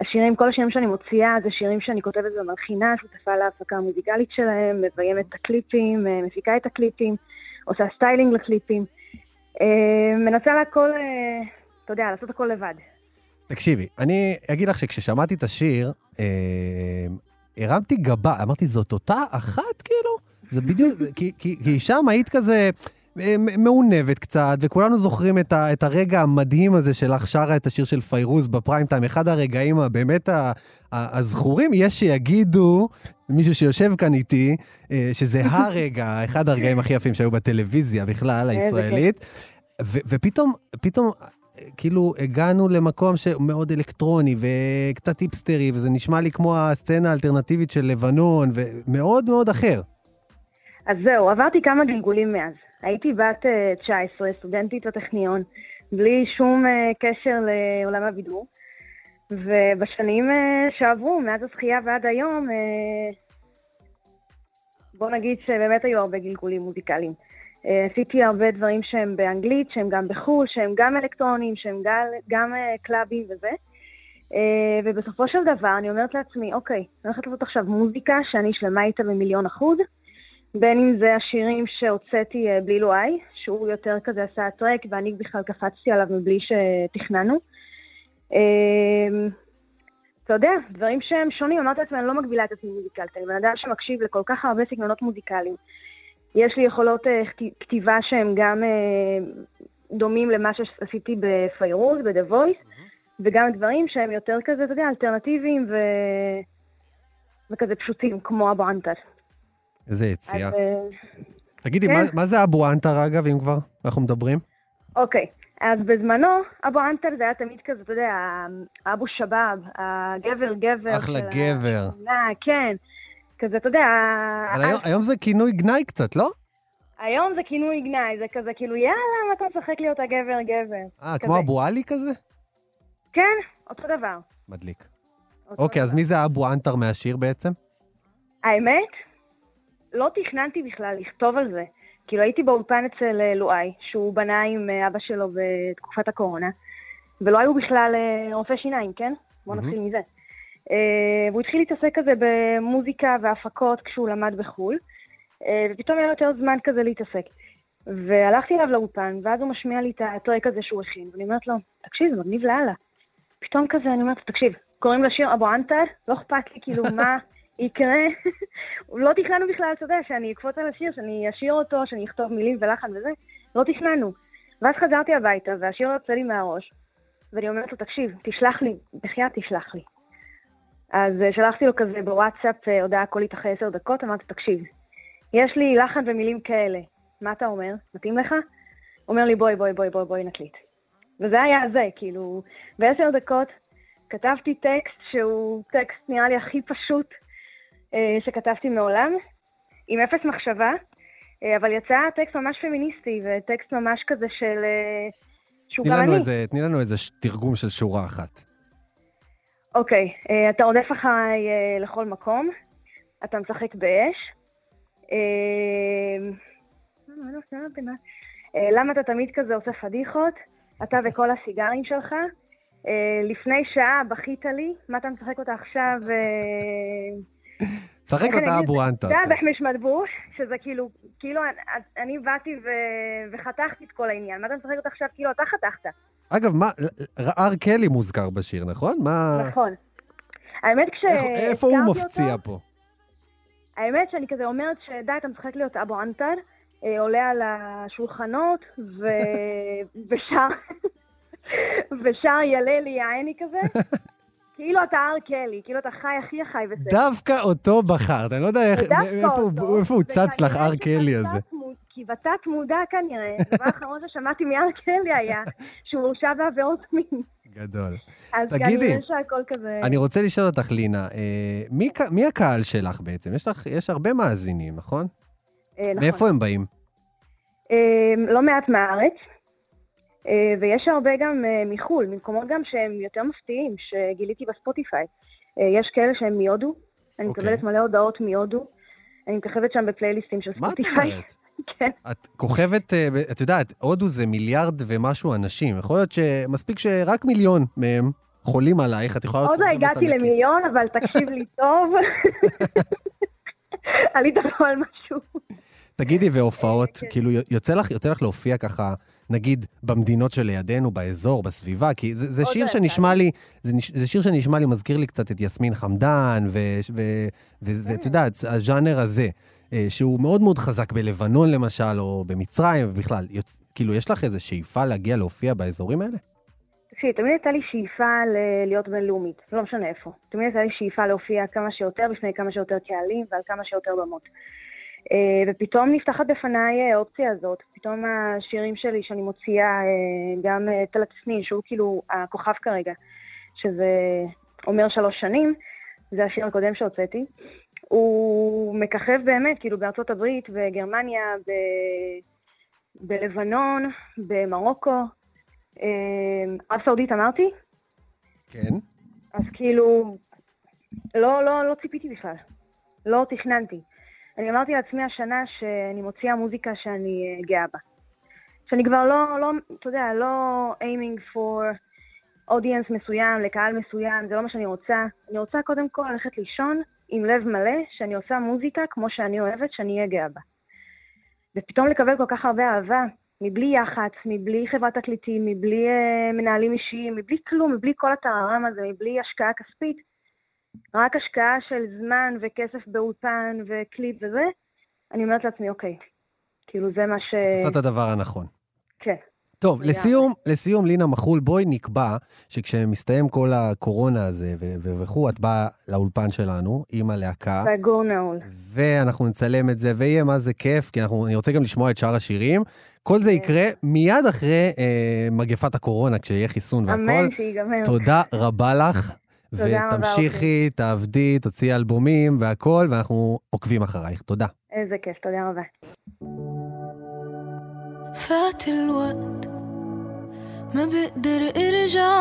השירים, כל השירים שאני מוציאה זה שירים שאני כותבת ומלחינה, שותפה להפקה המוזיקלית שלהם, מביימת את הקליפים, אה, מפיקה את הקליפים, עושה styling לקליפים. אה, מנסה להכל, אה, אתה יודע, לעשות הכל לבד. תקשיבי, אני אגיד לך שכששמעתי את השיר, אה, הרמתי גבה, אמרתי, זאת אותה אחת, כאילו? זה בדיוק, כי, כי, כי שם היית כזה אה, מעונבת קצת, וכולנו זוכרים את, ה, את הרגע המדהים הזה שלך שרה את השיר של פיירוז בפריים טיים, אחד הרגעים הבאמת ה- ה- הזכורים. יש שיגידו, מישהו שיושב כאן איתי, אה, שזה הרגע, אחד הרגעים הכי יפים שהיו בטלוויזיה בכלל, הישראלית. ו- ופתאום, פתאום, כאילו הגענו למקום שמאוד אלקטרוני וקצת היפסטרי, וזה נשמע לי כמו הסצנה האלטרנטיבית של לבנון, ומאוד מאוד אחר. אז זהו, עברתי כמה גלגולים מאז. הייתי בת אה, 19, סטודנטית בטכניון, בלי שום אה, קשר לעולם הבידור. ובשנים אה, שעברו, מאז הזכייה ועד היום, אה, בוא נגיד שבאמת היו הרבה גלגולים מוזיקליים. אה, עשיתי הרבה דברים שהם באנגלית, שהם גם בחו"ל, שהם גם אלקטרונים, שהם גם, גם אה, קלאבים וזה. אה, ובסופו של דבר אני אומרת לעצמי, אוקיי, אני הולכת לעשות עכשיו מוזיקה שאני שלמה איתה במיליון אחוז, בין אם זה השירים שהוצאתי בלי לואי, שהוא יותר כזה עשה הטרק, ואני בכלל קפצתי עליו מבלי שתכננו. אתה יודע, דברים שהם שונים, אמרתי לעצמי, אני לא מגבילה את עצמי מוזיקלית, אני בן אדם שמקשיב לכל כך הרבה סגנונות מוזיקליים. יש לי יכולות אה, כת- כתיבה שהן גם אה, דומים למה שעשיתי בפיירוז, ב-The Voice, וגם דברים שהם יותר כזה, אתה יודע, אלטרנטיביים ו... וכזה פשוטים, כמו אבו ענתר. איזה יציאה. אז, אה, תגידי, כן. מה- מה זה אבו ענתר, אגב, אם כבר אנחנו מדברים? אוקיי, אז בזמנו, אבו ענתר זה היה תמיד כזה, אתה יודע, אבו שבאב, הגבר גבר. אחלה גבר. השכונה, כן. כזה, אתה יודע, אבל היום- היום זה כינוי גנאי קצת, לא? היום זה כינוי גנאי, זה כזה כאילו, יאללה, מה אתה משחק להיות הגבר גבר? אה. כמו אבו עלי כזה? כן, אותו דבר. מדליק. אותו אוקיי, אז. מי זה אבו ענתר מהשיר בעצם? האמת, לא תכננתי בכלל לכתוב על זה. כאילו, הייתי באולפן אצל אה, לואי, שהוא בנה עם אה, אבא שלו בתקופת הקורונה, ולא היו בכלל אה, רופא שיניים, כן? בואו. נתחיל מזה. אה, והוא התחיל להתעסק כזה במוזיקה והפקות כשהוא למד בחו"ל, אה, ופתאום היה לו יותר זמן כזה להתעסק. והלכתי אליו לאולפן, ואז הוא משמיע לי את הטרק הזה שהוא הכין, ואני אומרת לו, תקשיב, זה מגניב לאללה. פתאום כזה, אני אומרת, תקשיב, קוראים לשיר אבו ענתר, לא אכפת לי כאילו מה יקרה. לא תכננו בכלל, אתה יודע, שאני אקפוץ על השיר, שאני אשיר אותו, שאני אכתוב מילים ולחן וזה, לא תכננו. ואז חזרתי הביתה, והשיר יוצא לי מהראש, ואני אומרת לו, תקשיב, תשלח לי, בחייאת תשלח לי. אז אה, שלחתי לו כזה בוואטסאפ אה, הודעה קולית אחרי עשר דקות, אמרתי, תקשיב, יש לי לחן ומילים כאלה, מה אתה אומר? מתאים לך? הוא אומר לי, בואי, בואי, בואי, בואי, בואי נקליט. וזה היה זה, כאילו, בעשר דקות כתבתי טקסט שהוא טקסט נראה לי הכי פשוט אה, שכתבתי מעולם, עם אפס מחשבה, אה, אבל יצא טקסט ממש פמיניסטי, וטקסט ממש כזה של... אה, שהוא גם אני. תני לנו איזה תרגום של שורה אחת. אוקיי, אה, אתה רודף אחריי אה, לכל מקום, אתה משחק באש. אה, לא, למה אתה תמיד כזה עושה פדיחות? אתה וכל הסיגרים שלך. לפני שעה בכית לי, מה אתה משחק אותה עכשיו? שחק אותה? אבו ענתר. זה היה בחמש מדבוש, שזה כאילו, כאילו אני- באתי וחתכתי את כל העניין. מה אתה משחק אותה עכשיו? כאילו אתה חתכת. אגב, מה, הר קלי מוזכר בשיר, נכון? מה... נכון. האמת איך- איפה הוא מפציע פה? האמת שאני כזה אומרת שדי, אתה משחק להיות אבו ענתר, אה, עולה על השולחנות ו... ושר, ושר ילה לי יעני כזה. כאילו אתה הר קלי, כאילו אתה חי הכי החי בסדר. דווקא אותו בחרת, אני לא יודע איך- איפה אותו, איפה הוא צץ לך הר קלי הזה. כי בתת מודע כנראה, הדבר האחרון ששמעתי מהר קלי היה שהוא הורשע בעבירות מין. גדול. אז תגידי, כזה... אני רוצה לשאול אותך, לינה, אה, מי הקהל שלך בעצם? יש לך, יש הרבה מאזינים, נכון? אה, נכון. מאיפה הם באים? אה, לא מעט מהארץ, ויש הרבה גם אה, מחו"ל, ממקומות גם שהם יותר מפתיעים, שגיליתי בספוטיפיי. אה, יש כאלה שהם מהודו, אני אוקיי. מקבלת מלא הודעות מהודו, אני מככבת שם בפלייליסטים של מה את ספוטיפיי. אומרת? כן. את כוכבת, אה, את יודעת, הודו זה מיליארד ומשהו אנשים. יכול להיות שמספיק שרק מיליון מהם חולים עלייך, את יכולה להיות עוד לא הגעתי ענקית. למיליון, אבל תקשיב לי טוב. עלית פה על משהו. תגידי, והופעות, כן. כאילו, יוצא לך, יוצא לך להופיע ככה, נגיד, במדינות שלידינו, באזור, בסביבה? כי זה, זה שיר שנשמע לי, זה, זה שיר שנשמע לי, מזכיר לי קצת את יסמין חמדן, ואת ואת יודעת, הז'אנר הזה, אה, שהוא מאוד מאוד חזק בלבנון למשל, או במצרים, ובכלל, יוצ... כאילו, יש לך איזו שאיפה להגיע להופיע באזורים האלה? תקשיבי, תמיד הייתה לי שאיפה ל- להיות בינלאומית, לא משנה איפה. תמיד הייתה לי שאיפה להופיע כמה שיותר בפני כמה שיותר קהלים ועל כמה שיותר במות. אה, ופתאום נפתחת בפניי אה, האופציה הזאת. פתאום השירים שלי שאני מוציאה, אה, גם תל הצפני, שהוא כאילו הכוכב כרגע, שזה אומר שלוש שנים, זה השיר הקודם שהוצאתי. הוא מככב באמת, כאילו בארצות הברית, בגרמניה, ב... בלבנון, במרוקו. ערב סעודית אמרתי? כן. אז כאילו, לא, לא, לא ציפיתי בכלל. לא תכננתי. אני אמרתי לעצמי השנה שאני מוציאה מוזיקה שאני אה, גאה בה. שאני כבר לא, לא, אתה יודע, לא aiming for audience מסוים, לקהל מסוים, זה לא מה שאני רוצה. אני רוצה קודם כל ללכת לישון עם לב מלא, שאני עושה מוזיקה כמו שאני אוהבת, שאני אהיה גאה בה. ופתאום לקבל כל כך הרבה אהבה, מבלי יח"צ, מבלי חברת תקליטים, מבלי uh, מנהלים אישיים, מבלי כלום, מבלי כל הטררם הזה, מבלי השקעה כספית, רק השקעה של זמן וכסף באולפן וקליפ וזה, אני אומרת לעצמי, אוקיי, כאילו זה מה ש... את עושה את הדבר הנכון. כן. טוב. לסיום, לסיום, לינה מחול, בואי נקבע שכשמסתיים כל הקורונה הזה וכו', את באה לאולפן שלנו עם הלהקה, סגור נעול. ואנחנו נצלם את זה, ויהיה מה זה כיף, כי אנחנו, אני רוצה גם לשמוע את שאר השירים. כל זה יקרה מיד אחרי אה, מגפת הקורונה, כשיהיה חיסון והכל. אמן שיגמר. תודה רבה לך. תודה רבה, ותמשיכי, תעבדי, תוציאי אלבומים והכל, ואנחנו עוקבים אחרייך. תודה. איזה כיף, תודה רבה. فات الوقت ما بقدر ارجع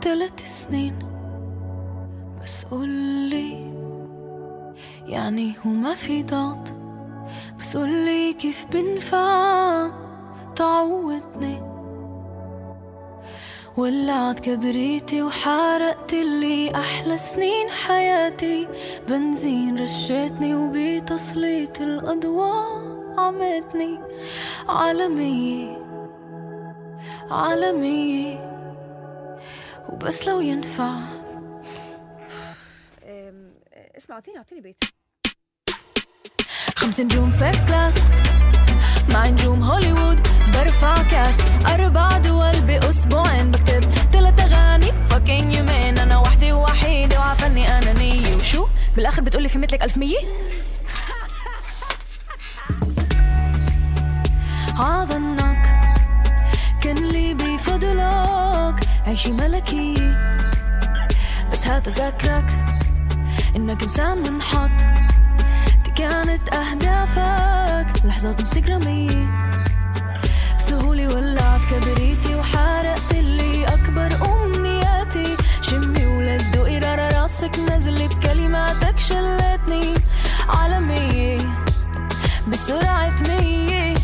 تلات سنين بس قولي يعني هو ما في ضغط بس قولي كيف بنفع تعودني ولعت كبريتي وحرقت لي أحلى سنين حياتي. بنزين رشيتني وبتسليط الأضواء عمتني. عالمية عالمية وبس لو ينفع. اسمع أعطيني أعطيني بيت. خمس نجوم فيرست كلاس مع نجوم هوليوود برفع كاس. أربع دول بأسبوعين بكتب. تلات أغاني فاكين يومين أنا وحدي ووحيدة وعفني أنانية وشو؟ بالآخر بتقولي في مثلك ألف مية؟ عظنك كان لي بفضلك. عيشي ملكية بس هات أذكرك إنك إنسان منحط. كانت أهدافك. لحظات انستغرامية بسهولة ولعت كبريتي وحرقت اللي أكبر أمنياتي. شمي ولد دوقي رارا راسك نزلي بكلماتك شلتني. عالمية بسرعة مية.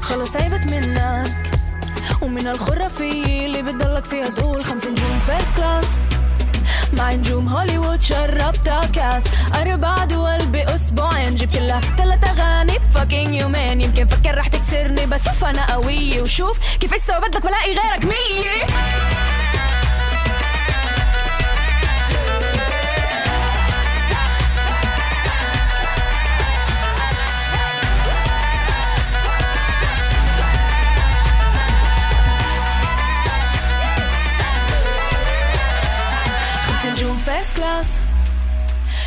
خلص تعبت منك. ومن الخرافية اللي بتضلك فيها تقول خمس نجوم فيرست كلاس مع نجوم هوليوود شربتها كاس. أربع دول بأسبوعين جبت لها تلات أغاني بفاكين يومين يمكن فكر رح تكسرني بس أنا قوية وشوف كيف هسه بدك بلاقي غيرك. مية. فيرست كلاس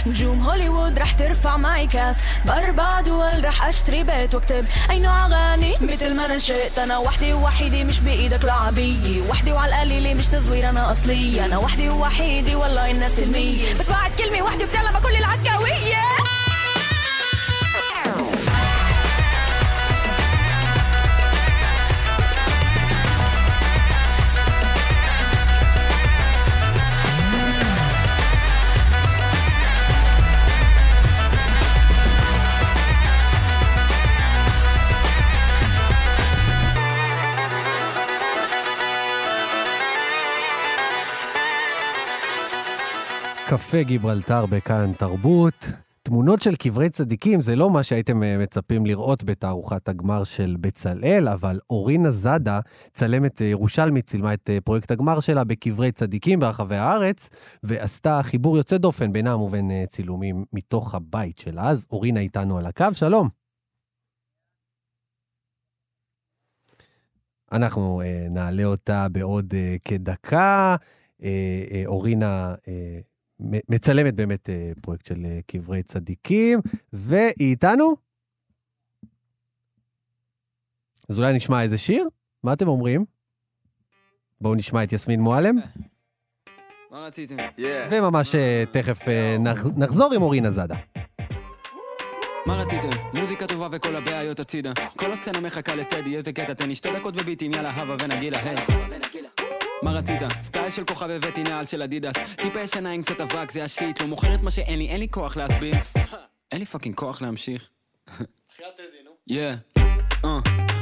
نجوم هوليوود رح ترفع معي كاس. بأربع دول رح أشتري بيت وأكتب. أي نوع أغاني؟ مثل ما أنا أنا وحدي ووحيدة مش بإيدك لعبية. وحدي وعلى القليلة مش تزوير أنا أصلية. أنا وحدي ووحيدة والله الناس المية. بس بعد كلمة وحدة بتعلم كل العكاوية קפה גיברלטר בכאן תרבות. תמונות של קברי צדיקים זה לא מה שהייתם אה, מצפים לראות בתערוכת הגמר של בצלאל, אבל אורינה זאדה, צלמת אה, ירושלמית, צילמה את אה, פרויקט הגמר שלה בקברי צדיקים ברחבי הארץ, ועשתה חיבור יוצא דופן בינם ובין צילומים מתוך הבית שלה. אז אורינה איתנו על הקו, שלום. אנחנו נעלה אותה בעוד כדקה. אורינה מצלמת באמת אה, פרויקט של אה, קברי צדיקים, והיא איתנו? אז אולי נשמע איזה שיר? מה אתם אומרים? בואו נשמע את יסמין מועלם, מה רציתם? וממש אה, תכף נח- נחזור עם אורינה זאדה. מה רציתם? מוזיקה טובה וכל הבעיות הצידה כל הסצנה מחכה לטדי, איזה קטע תן לי שתי דקות וביטים, יאללה הבה ונגילה, היי מה רצית? סטייל של כוכב הבאתי נעל של אדידס. טיפה ישנה עם קצת אבק, זה ה shit. לא מוכר את מה שאין לי, אין לי כוח להסביר. אין לי fucking כוח להמשיך. יא אה,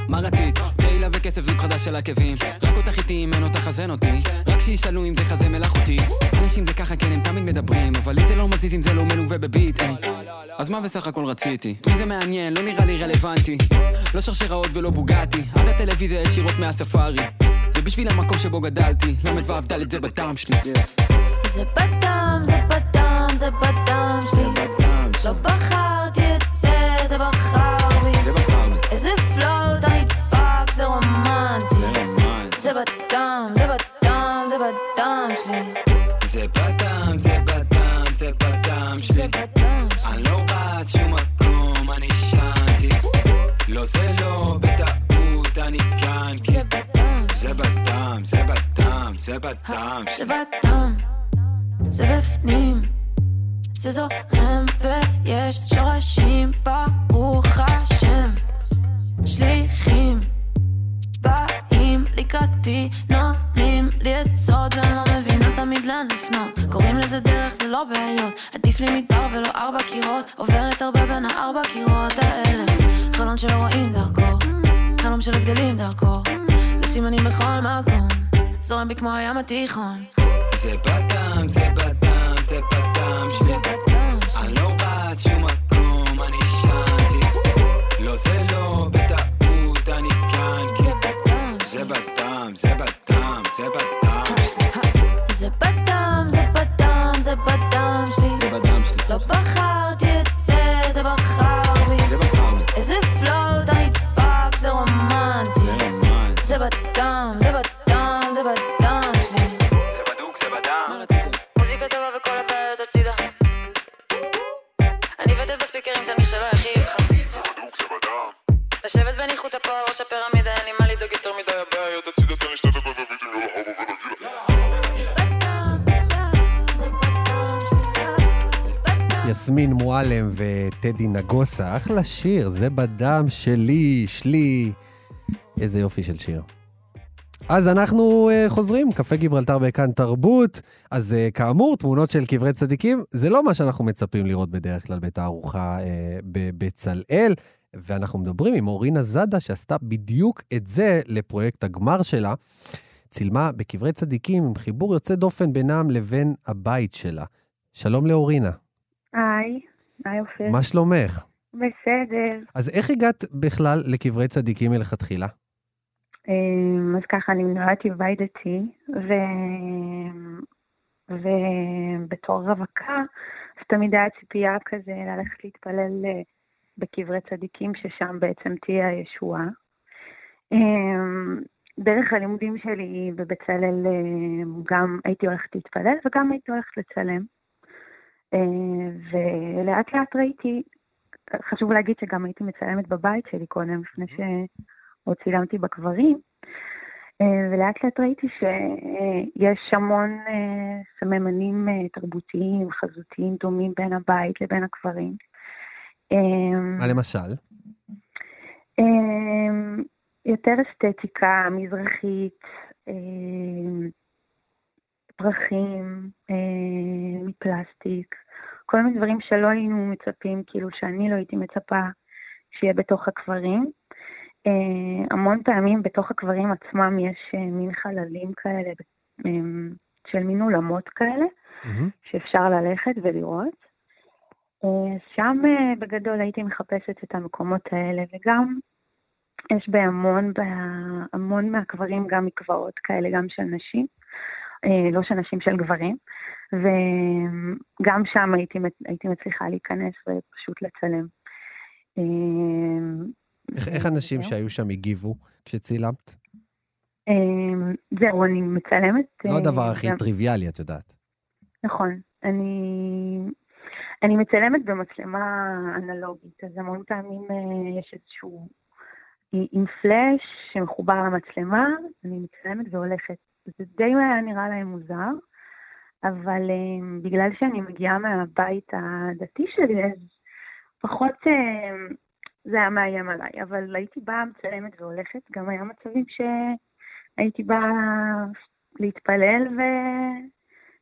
מה רצית? תהילה וכסף זוג חדש של עקבים. רק אותך איתי אם אין אותך אז אין אותי. רק שישאלו אם זה חזה מלאכותי. אנשים זה ככה כן הם תמיד מדברים אבל לי זה לא מזיז אם זה לא מלווה בביט היי אז מה בסך הכל רציתי? מי זה מעניין? לא נראה לי רלוונטי. לא שרשראות ולא בוגטי עד הטלוויזיה ישירות מהספארי בשביל המקום שבו גדלתי, ל"ו ד' זה בדם שלי. זה בדם, זה בדם, זה בדם שלי. לא בחרתי את זה, זה בחר בי. איזה פלוט, אני דפק, זה רומנטי. זה בדם, זה בדם, זה בדם שלי. זה בדם, זה בדם, זה בדם שלי. זה בדם אני לא רץ שום מקום, אני שם. לא זה לא, בטעות אני כאן. בפנים, זה זורם ויש שורשים, ברוך השם. שליחים, באים לקראתי, נותנים לי עצות ואני לא מבינה תמיד לאן לפנות. קוראים לזה דרך, זה לא בעיות. עדיף לי מדבר ולא ארבע קירות, עוברת הרבה בין הארבע קירות האלה. חלון שלא רואים דרכו, חלום שלא גדלים דרכו. וסימנים בכל מקום, זורם בי כמו הים התיכון. זה בדם, זה בדם, זה זה שלי בדם אני שלי. לא רץ שום מקום, אני שנתי לא זה לא, בטעות אני כאן זה בדם זה. בדם, זה בדם, זה בדם יסמין מועלם וטדי נגוסה, אחלה שיר, זה בדם שלי, שלי. איזה יופי של שיר. אז אנחנו uh, חוזרים, קפה גיברלטר בכאן תרבות. אז uh, כאמור, תמונות של קברי צדיקים, זה לא מה שאנחנו מצפים לראות בדרך כלל בתערוכה uh, בבצלאל. ואנחנו מדברים עם אורינה זאדה, שעשתה בדיוק את זה לפרויקט הגמר שלה. צילמה בקברי צדיקים עם חיבור יוצא דופן בינם לבין הבית שלה. שלום לאורינה. היי, אופיר. מה שלומך? בסדר. אז איך הגעת בכלל לקברי צדיקים מלכתחילה? אמ, אז ככה, אני נולדתי בבית דתי, ו... ובתור רווקה, אז תמיד היה ציפייה כזה ללכת להתפלל אה, בקברי צדיקים, ששם בעצם תהיה הישועה. אמ, דרך הלימודים שלי בבצלאל אה, גם הייתי הולכת להתפלל וגם הייתי הולכת לצלם. אה, ולאט לאט ראיתי, חשוב להגיד שגם הייתי מצלמת בבית שלי קודם, לפני שעוד צילמתי בקברים, אה, ולאט לאט ראיתי שיש המון אה, סממנים אה, תרבותיים, חזותיים דומים בין הבית לבין הקברים. מה למשל? יותר אסתטיקה מזרחית, פרחים מפלסטיק, כל מיני דברים שלא היינו מצפים, כאילו שאני לא הייתי מצפה שיהיה בתוך הקברים. אמ, המון פעמים בתוך הקברים עצמם יש אה, מין חללים כאלה, אמ, של מין אולמות כאלה. שאפשר ללכת ולראות. אה, שם אה, בגדול הייתי מחפשת את המקומות האלה, וגם יש בהמון, בהמון מהקברים גם מקוואות כאלה, גם של נשים, אה, לא של נשים, של גברים, וגם שם הייתי, הייתי מצליחה להיכנס ופשוט לצלם. אה, איך, איך אנשים. שהיו שם הגיבו כשצילמת? אה, זהו, אני מצלמת. לא אה, הדבר הכי גם- טריוויאלי, את יודעת. נכון. אני, אני מצלמת במצלמה אנלוגית, אז המון פעמים אה, יש איזשהו... עם פלאש שמחובר למצלמה, אני מצלמת והולכת. זה די היה נראה להם מוזר, אבל אה, בגלל שאני מגיעה מהבית הדתי שלי, אז פחות אה, זה היה מאיים עליי, אבל הייתי באה מצלמת והולכת, גם היה מצבים שהייתי באה להתפלל ו...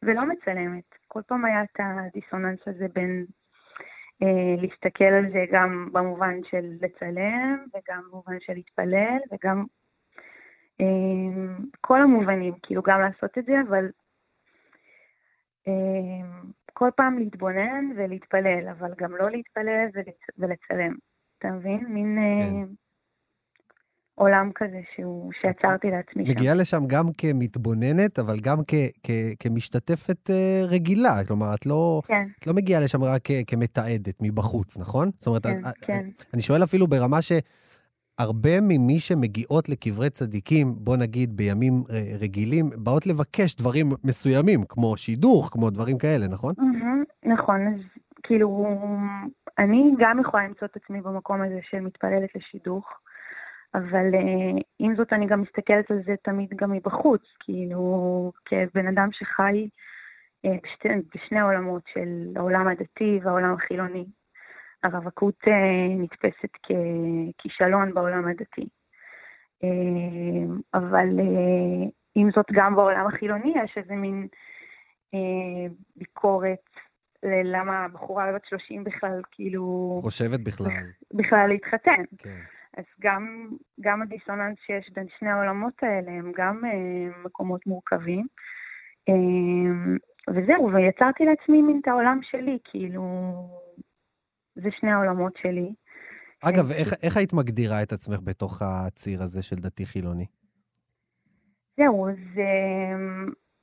ולא מצלמת. כל פעם היה את הדיסוננס הזה בין אה, להסתכל על זה גם במובן של לצלם, וגם במובן של להתפלל, וגם כל המובנים, כאילו גם לעשות את זה, אבל אה, כל פעם להתבונן ולהתפלל, אבל גם לא להתפלל ולצ... ולצלם. אתה מבין? מין אה, כן. עולם כזה שהוא, שיצרתי לעצמי שם. מגיעה לשם גם כמתבוננת, אבל גם כ, כ, כמשתתפת אה, רגילה. כלומר, את לא, כן, את לא מגיעה לשם רק כ- כמתעדת מבחוץ, נכון? זאת אומרת, כן, את- כן. אני שואל אפילו ברמה שהרבה ממי שמגיעות לקברי צדיקים, בוא נגיד בימים אה, רגילים, באות לבקש דברים מסוימים, כמו שידוך, כמו דברים כאלה, נכון? מהמם, נכון, אז כאילו, אני גם יכולה למצוא את עצמי במקום הזה של מתפללת לשידוך, אבל אה, עם זאת אני גם מסתכלת על זה תמיד גם מבחוץ, כאילו כבן אדם שחי אה, בשתי, בשני העולמות של העולם הדתי והעולם החילוני. הרווקות אה, נתפסת ככישלון בעולם הדתי. אה, אבל אה, עם זאת גם בעולם החילוני יש איזה מין ביקורת ללמה בחורה בת 30 בכלל כאילו... חושבת בכלל. בכלל להתחתן. כן. אז גם, גם הדיסוננס שיש בין שני העולמות האלה הם גם אה, מקומות מורכבים. אה, וזהו, ויצרתי לעצמי מין את העולם שלי, כאילו, זה שני העולמות שלי. אגב, איך, איך היית מגדירה את עצמך בתוך הציר הזה של דתי-חילוני? זהו, אז אה,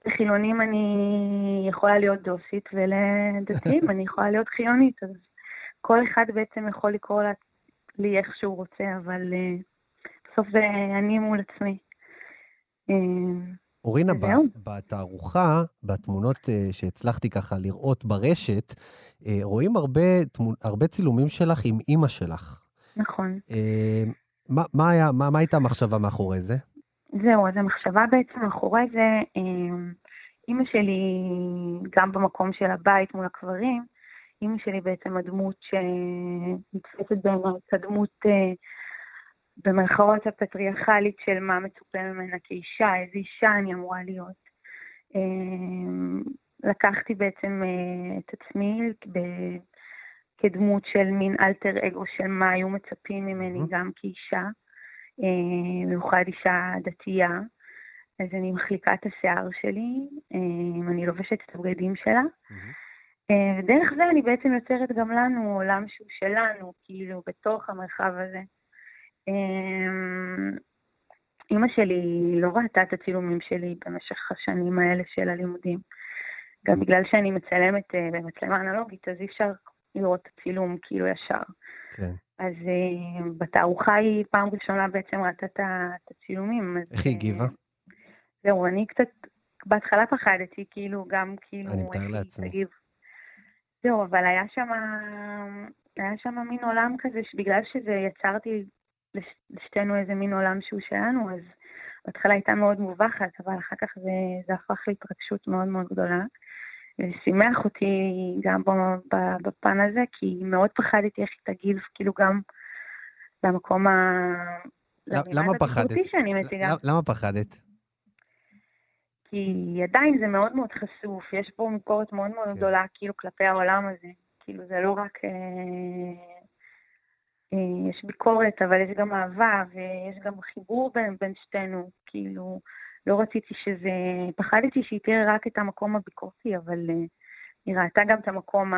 לחילונים אני יכולה להיות דוסית, ולדתיים אני יכולה להיות חילונית, אז כל אחד בעצם יכול לקרוא לה- לי איך שהוא רוצה, אבל אה, בסוף זה אני מול עצמי. אה, אורינה, בתערוכה, בתמונות אה, שהצלחתי ככה לראות ברשת, אה, רואים הרבה, תמונ... הרבה צילומים שלך עם אימא שלך. נכון. אה, מה, מה, היה, מה, מה הייתה המחשבה מאחורי זה? זהו, אז המחשבה בעצם מאחורי זה, אה, אימא שלי, גם במקום של הבית מול הקברים, אימא שלי בעצם הדמות שנתפסת בעיניי כדמות אה, במרכאות הפטריארכלית של מה מצופה ממנה כאישה, איזה אישה אני אמורה להיות. אה, לקחתי בעצם אה, את עצמי כדמות של מין אלטר אגו של מה היו מצפים ממני. גם כאישה, אה, במיוחד אישה דתייה. אז אני מחליקה את השיער שלי, אה, אני לובשת את הבגדים שלה. אה, ודרך זה אני בעצם יוצרת גם לנו עולם שהוא שלנו, כאילו, בתוך המרחב הזה. אה, אימא שלי לא ראתה את הצילומים שלי במשך השנים האלה של הלימודים. גם בגלל שאני מצלמת אה, במצלמה אנלוגית, אז אי אפשר לראות את הצילום כאילו ישר. כן. אז אה, בתערוכה היא פעם ראשונה בעצם ראתה את הצילומים. איך היא אה, הגיבה? זהו, אני קצת, בהתחלה פחדתי, כאילו, גם כאילו... אני מתאר לעצמי. תגיב. זהו, אבל היה שם, היה שם מין עולם כזה, שבגלל שזה יצרתי לשתינו איזה מין עולם שהוא שלנו, אז בהתחלה הייתה מאוד מובכת, אבל אחר כך זה, זה הפך להתרגשות מאוד מאוד גדולה. ושימח אותי גם בפן הזה, כי מאוד פחדתי איך היא תגיב, כאילו גם למקום ה... למה פחדת? למה- פחדת? כי עדיין זה מאוד מאוד חשוף, יש פה ביקורת מאוד מאוד כן. גדולה כאילו כלפי העולם הזה. כאילו זה לא רק... אה, יש ביקורת, אבל יש גם אהבה, ויש גם חיבור בין, בין שתינו. כאילו, לא רציתי שזה... פחדתי שהיא תראה רק את המקום הביקורתי, אבל אה, היא ראתה גם את המקום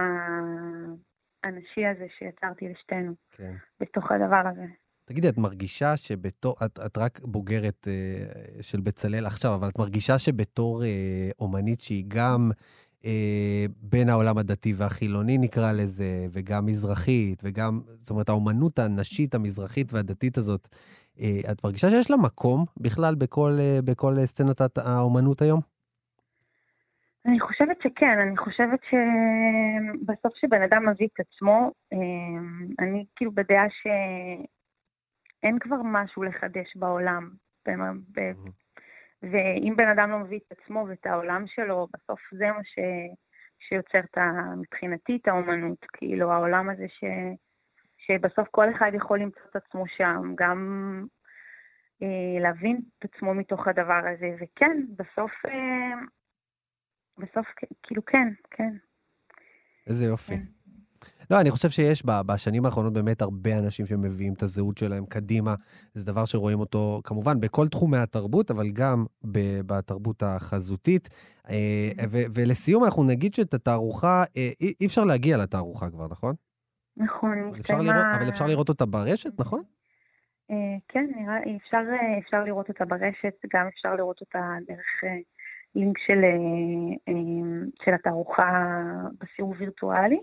הנשי הזה שיצרתי לשתינו, כן. בתוך הדבר הזה. תגידי, את מרגישה שבתור, את, את רק בוגרת אה, של בצלאל עכשיו, אבל את מרגישה שבתור אה, אומנית שהיא גם אה, בין העולם הדתי והחילוני, נקרא לזה, וגם מזרחית, וגם, זאת אומרת, האומנות הנשית, המזרחית והדתית הזאת, אה, את מרגישה שיש לה מקום בכלל בכל, אה, בכל סצנת הת- האומנות היום? אני חושבת שכן, אני חושבת שבסוף כשבן אדם מביא את עצמו, אה, אני כאילו בדעה שאין כבר משהו לחדש בעולם. ואם בן אדם לא מביא את עצמו ואת העולם שלו, בסוף זה מה ש... שיוצר את ה... מבחינתי את האומנות, כאילו העולם הזה ש... שבסוף כל אחד יכול למצוא את עצמו שם, גם אה, להבין את עצמו מתוך הדבר הזה, וכן, בסוף, אה, בסוף כאילו כן, כן. איזה יופי. כן. לא, אני חושב שיש ב- בשנים האחרונות באמת הרבה אנשים שמביאים את הזהות שלהם קדימה. זה דבר שרואים אותו כמובן בכל תחומי התרבות, אבל גם ב- בתרבות החזותית. אה, ו- ולסיום, אנחנו נגיד שאת התערוכה, אה, אי אי אפשר להגיע לתערוכה כבר, נכון? נכון, אבל אפשר, לראות, אבל אפשר לראות אותה ברשת, נכון? אה, כן, נראה, אפשר, אפשר לראות אותה ברשת, גם אפשר לראות אותה דרך לינק של, של התערוכה בסיור וירטואלי.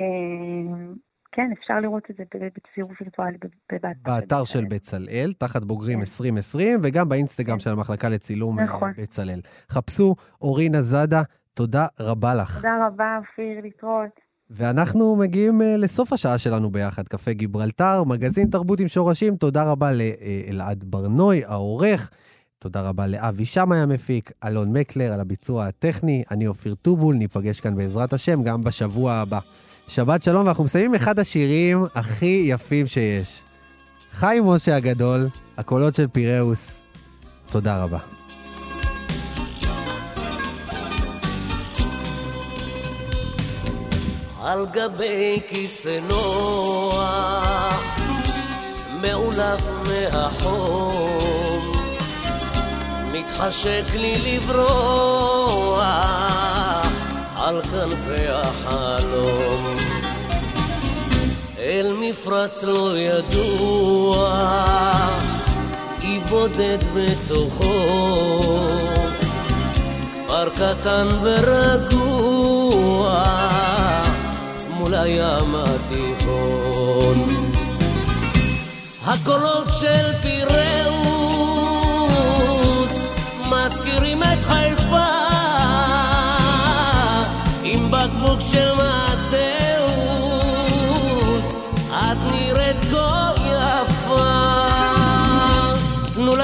אה, כן, אפשר לראות את זה ב- בסיור וירטואלי ב- ב- באתר של בצלאל, תחת בוגרים 2020, וגם באינסטגרם כן. של המחלקה לצילום אה, נכון. בצלאל. חפשו, אורינה זאדה, תודה רבה לך. תודה רבה, אופיר, להתראות. ואנחנו מגיעים אה, לסוף השעה שלנו ביחד, קפה גיברלטר, מגזין תרבות עם שורשים. תודה רבה לאלעד ברנוי, העורך. תודה רבה לאבי שמאי המפיק, אלון מקלר על הביצוע הטכני, אני אופיר טובול, ניפגש כאן בעזרת השם גם בשבוע הבא. שבת שלום, ואנחנו מסיימים אחד השירים הכי יפים שיש. חיים משה הגדול, הקולות של פיראוס. תודה רבה. על גבי כיסא נוח, מעולף מהחום, מתחשק לי לברוח על כנפי החלום. אל מפרץ לא ידוע, אי בודד בתוכו, כפר קטן ורגוע. מול הים התיכון. הקולות של פיראוס מזכירים את חיפה עם בקבוק של מטאוס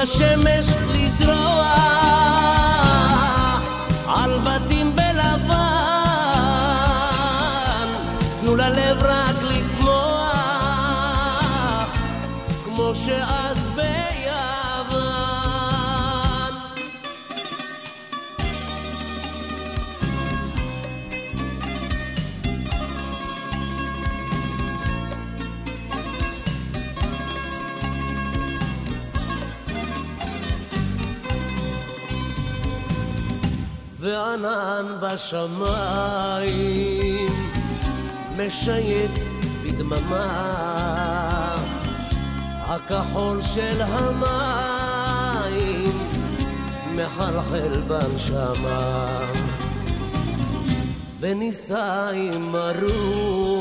תנו וענן בשמיים משייט בדממה. הכחול של המים מחלחל בנשמה. ונישא עם הרוח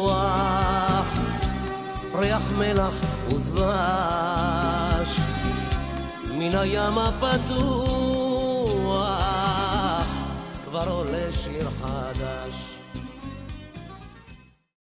ריח מלח ודבש. מן הים הפתוח כבר עולה שיר חדש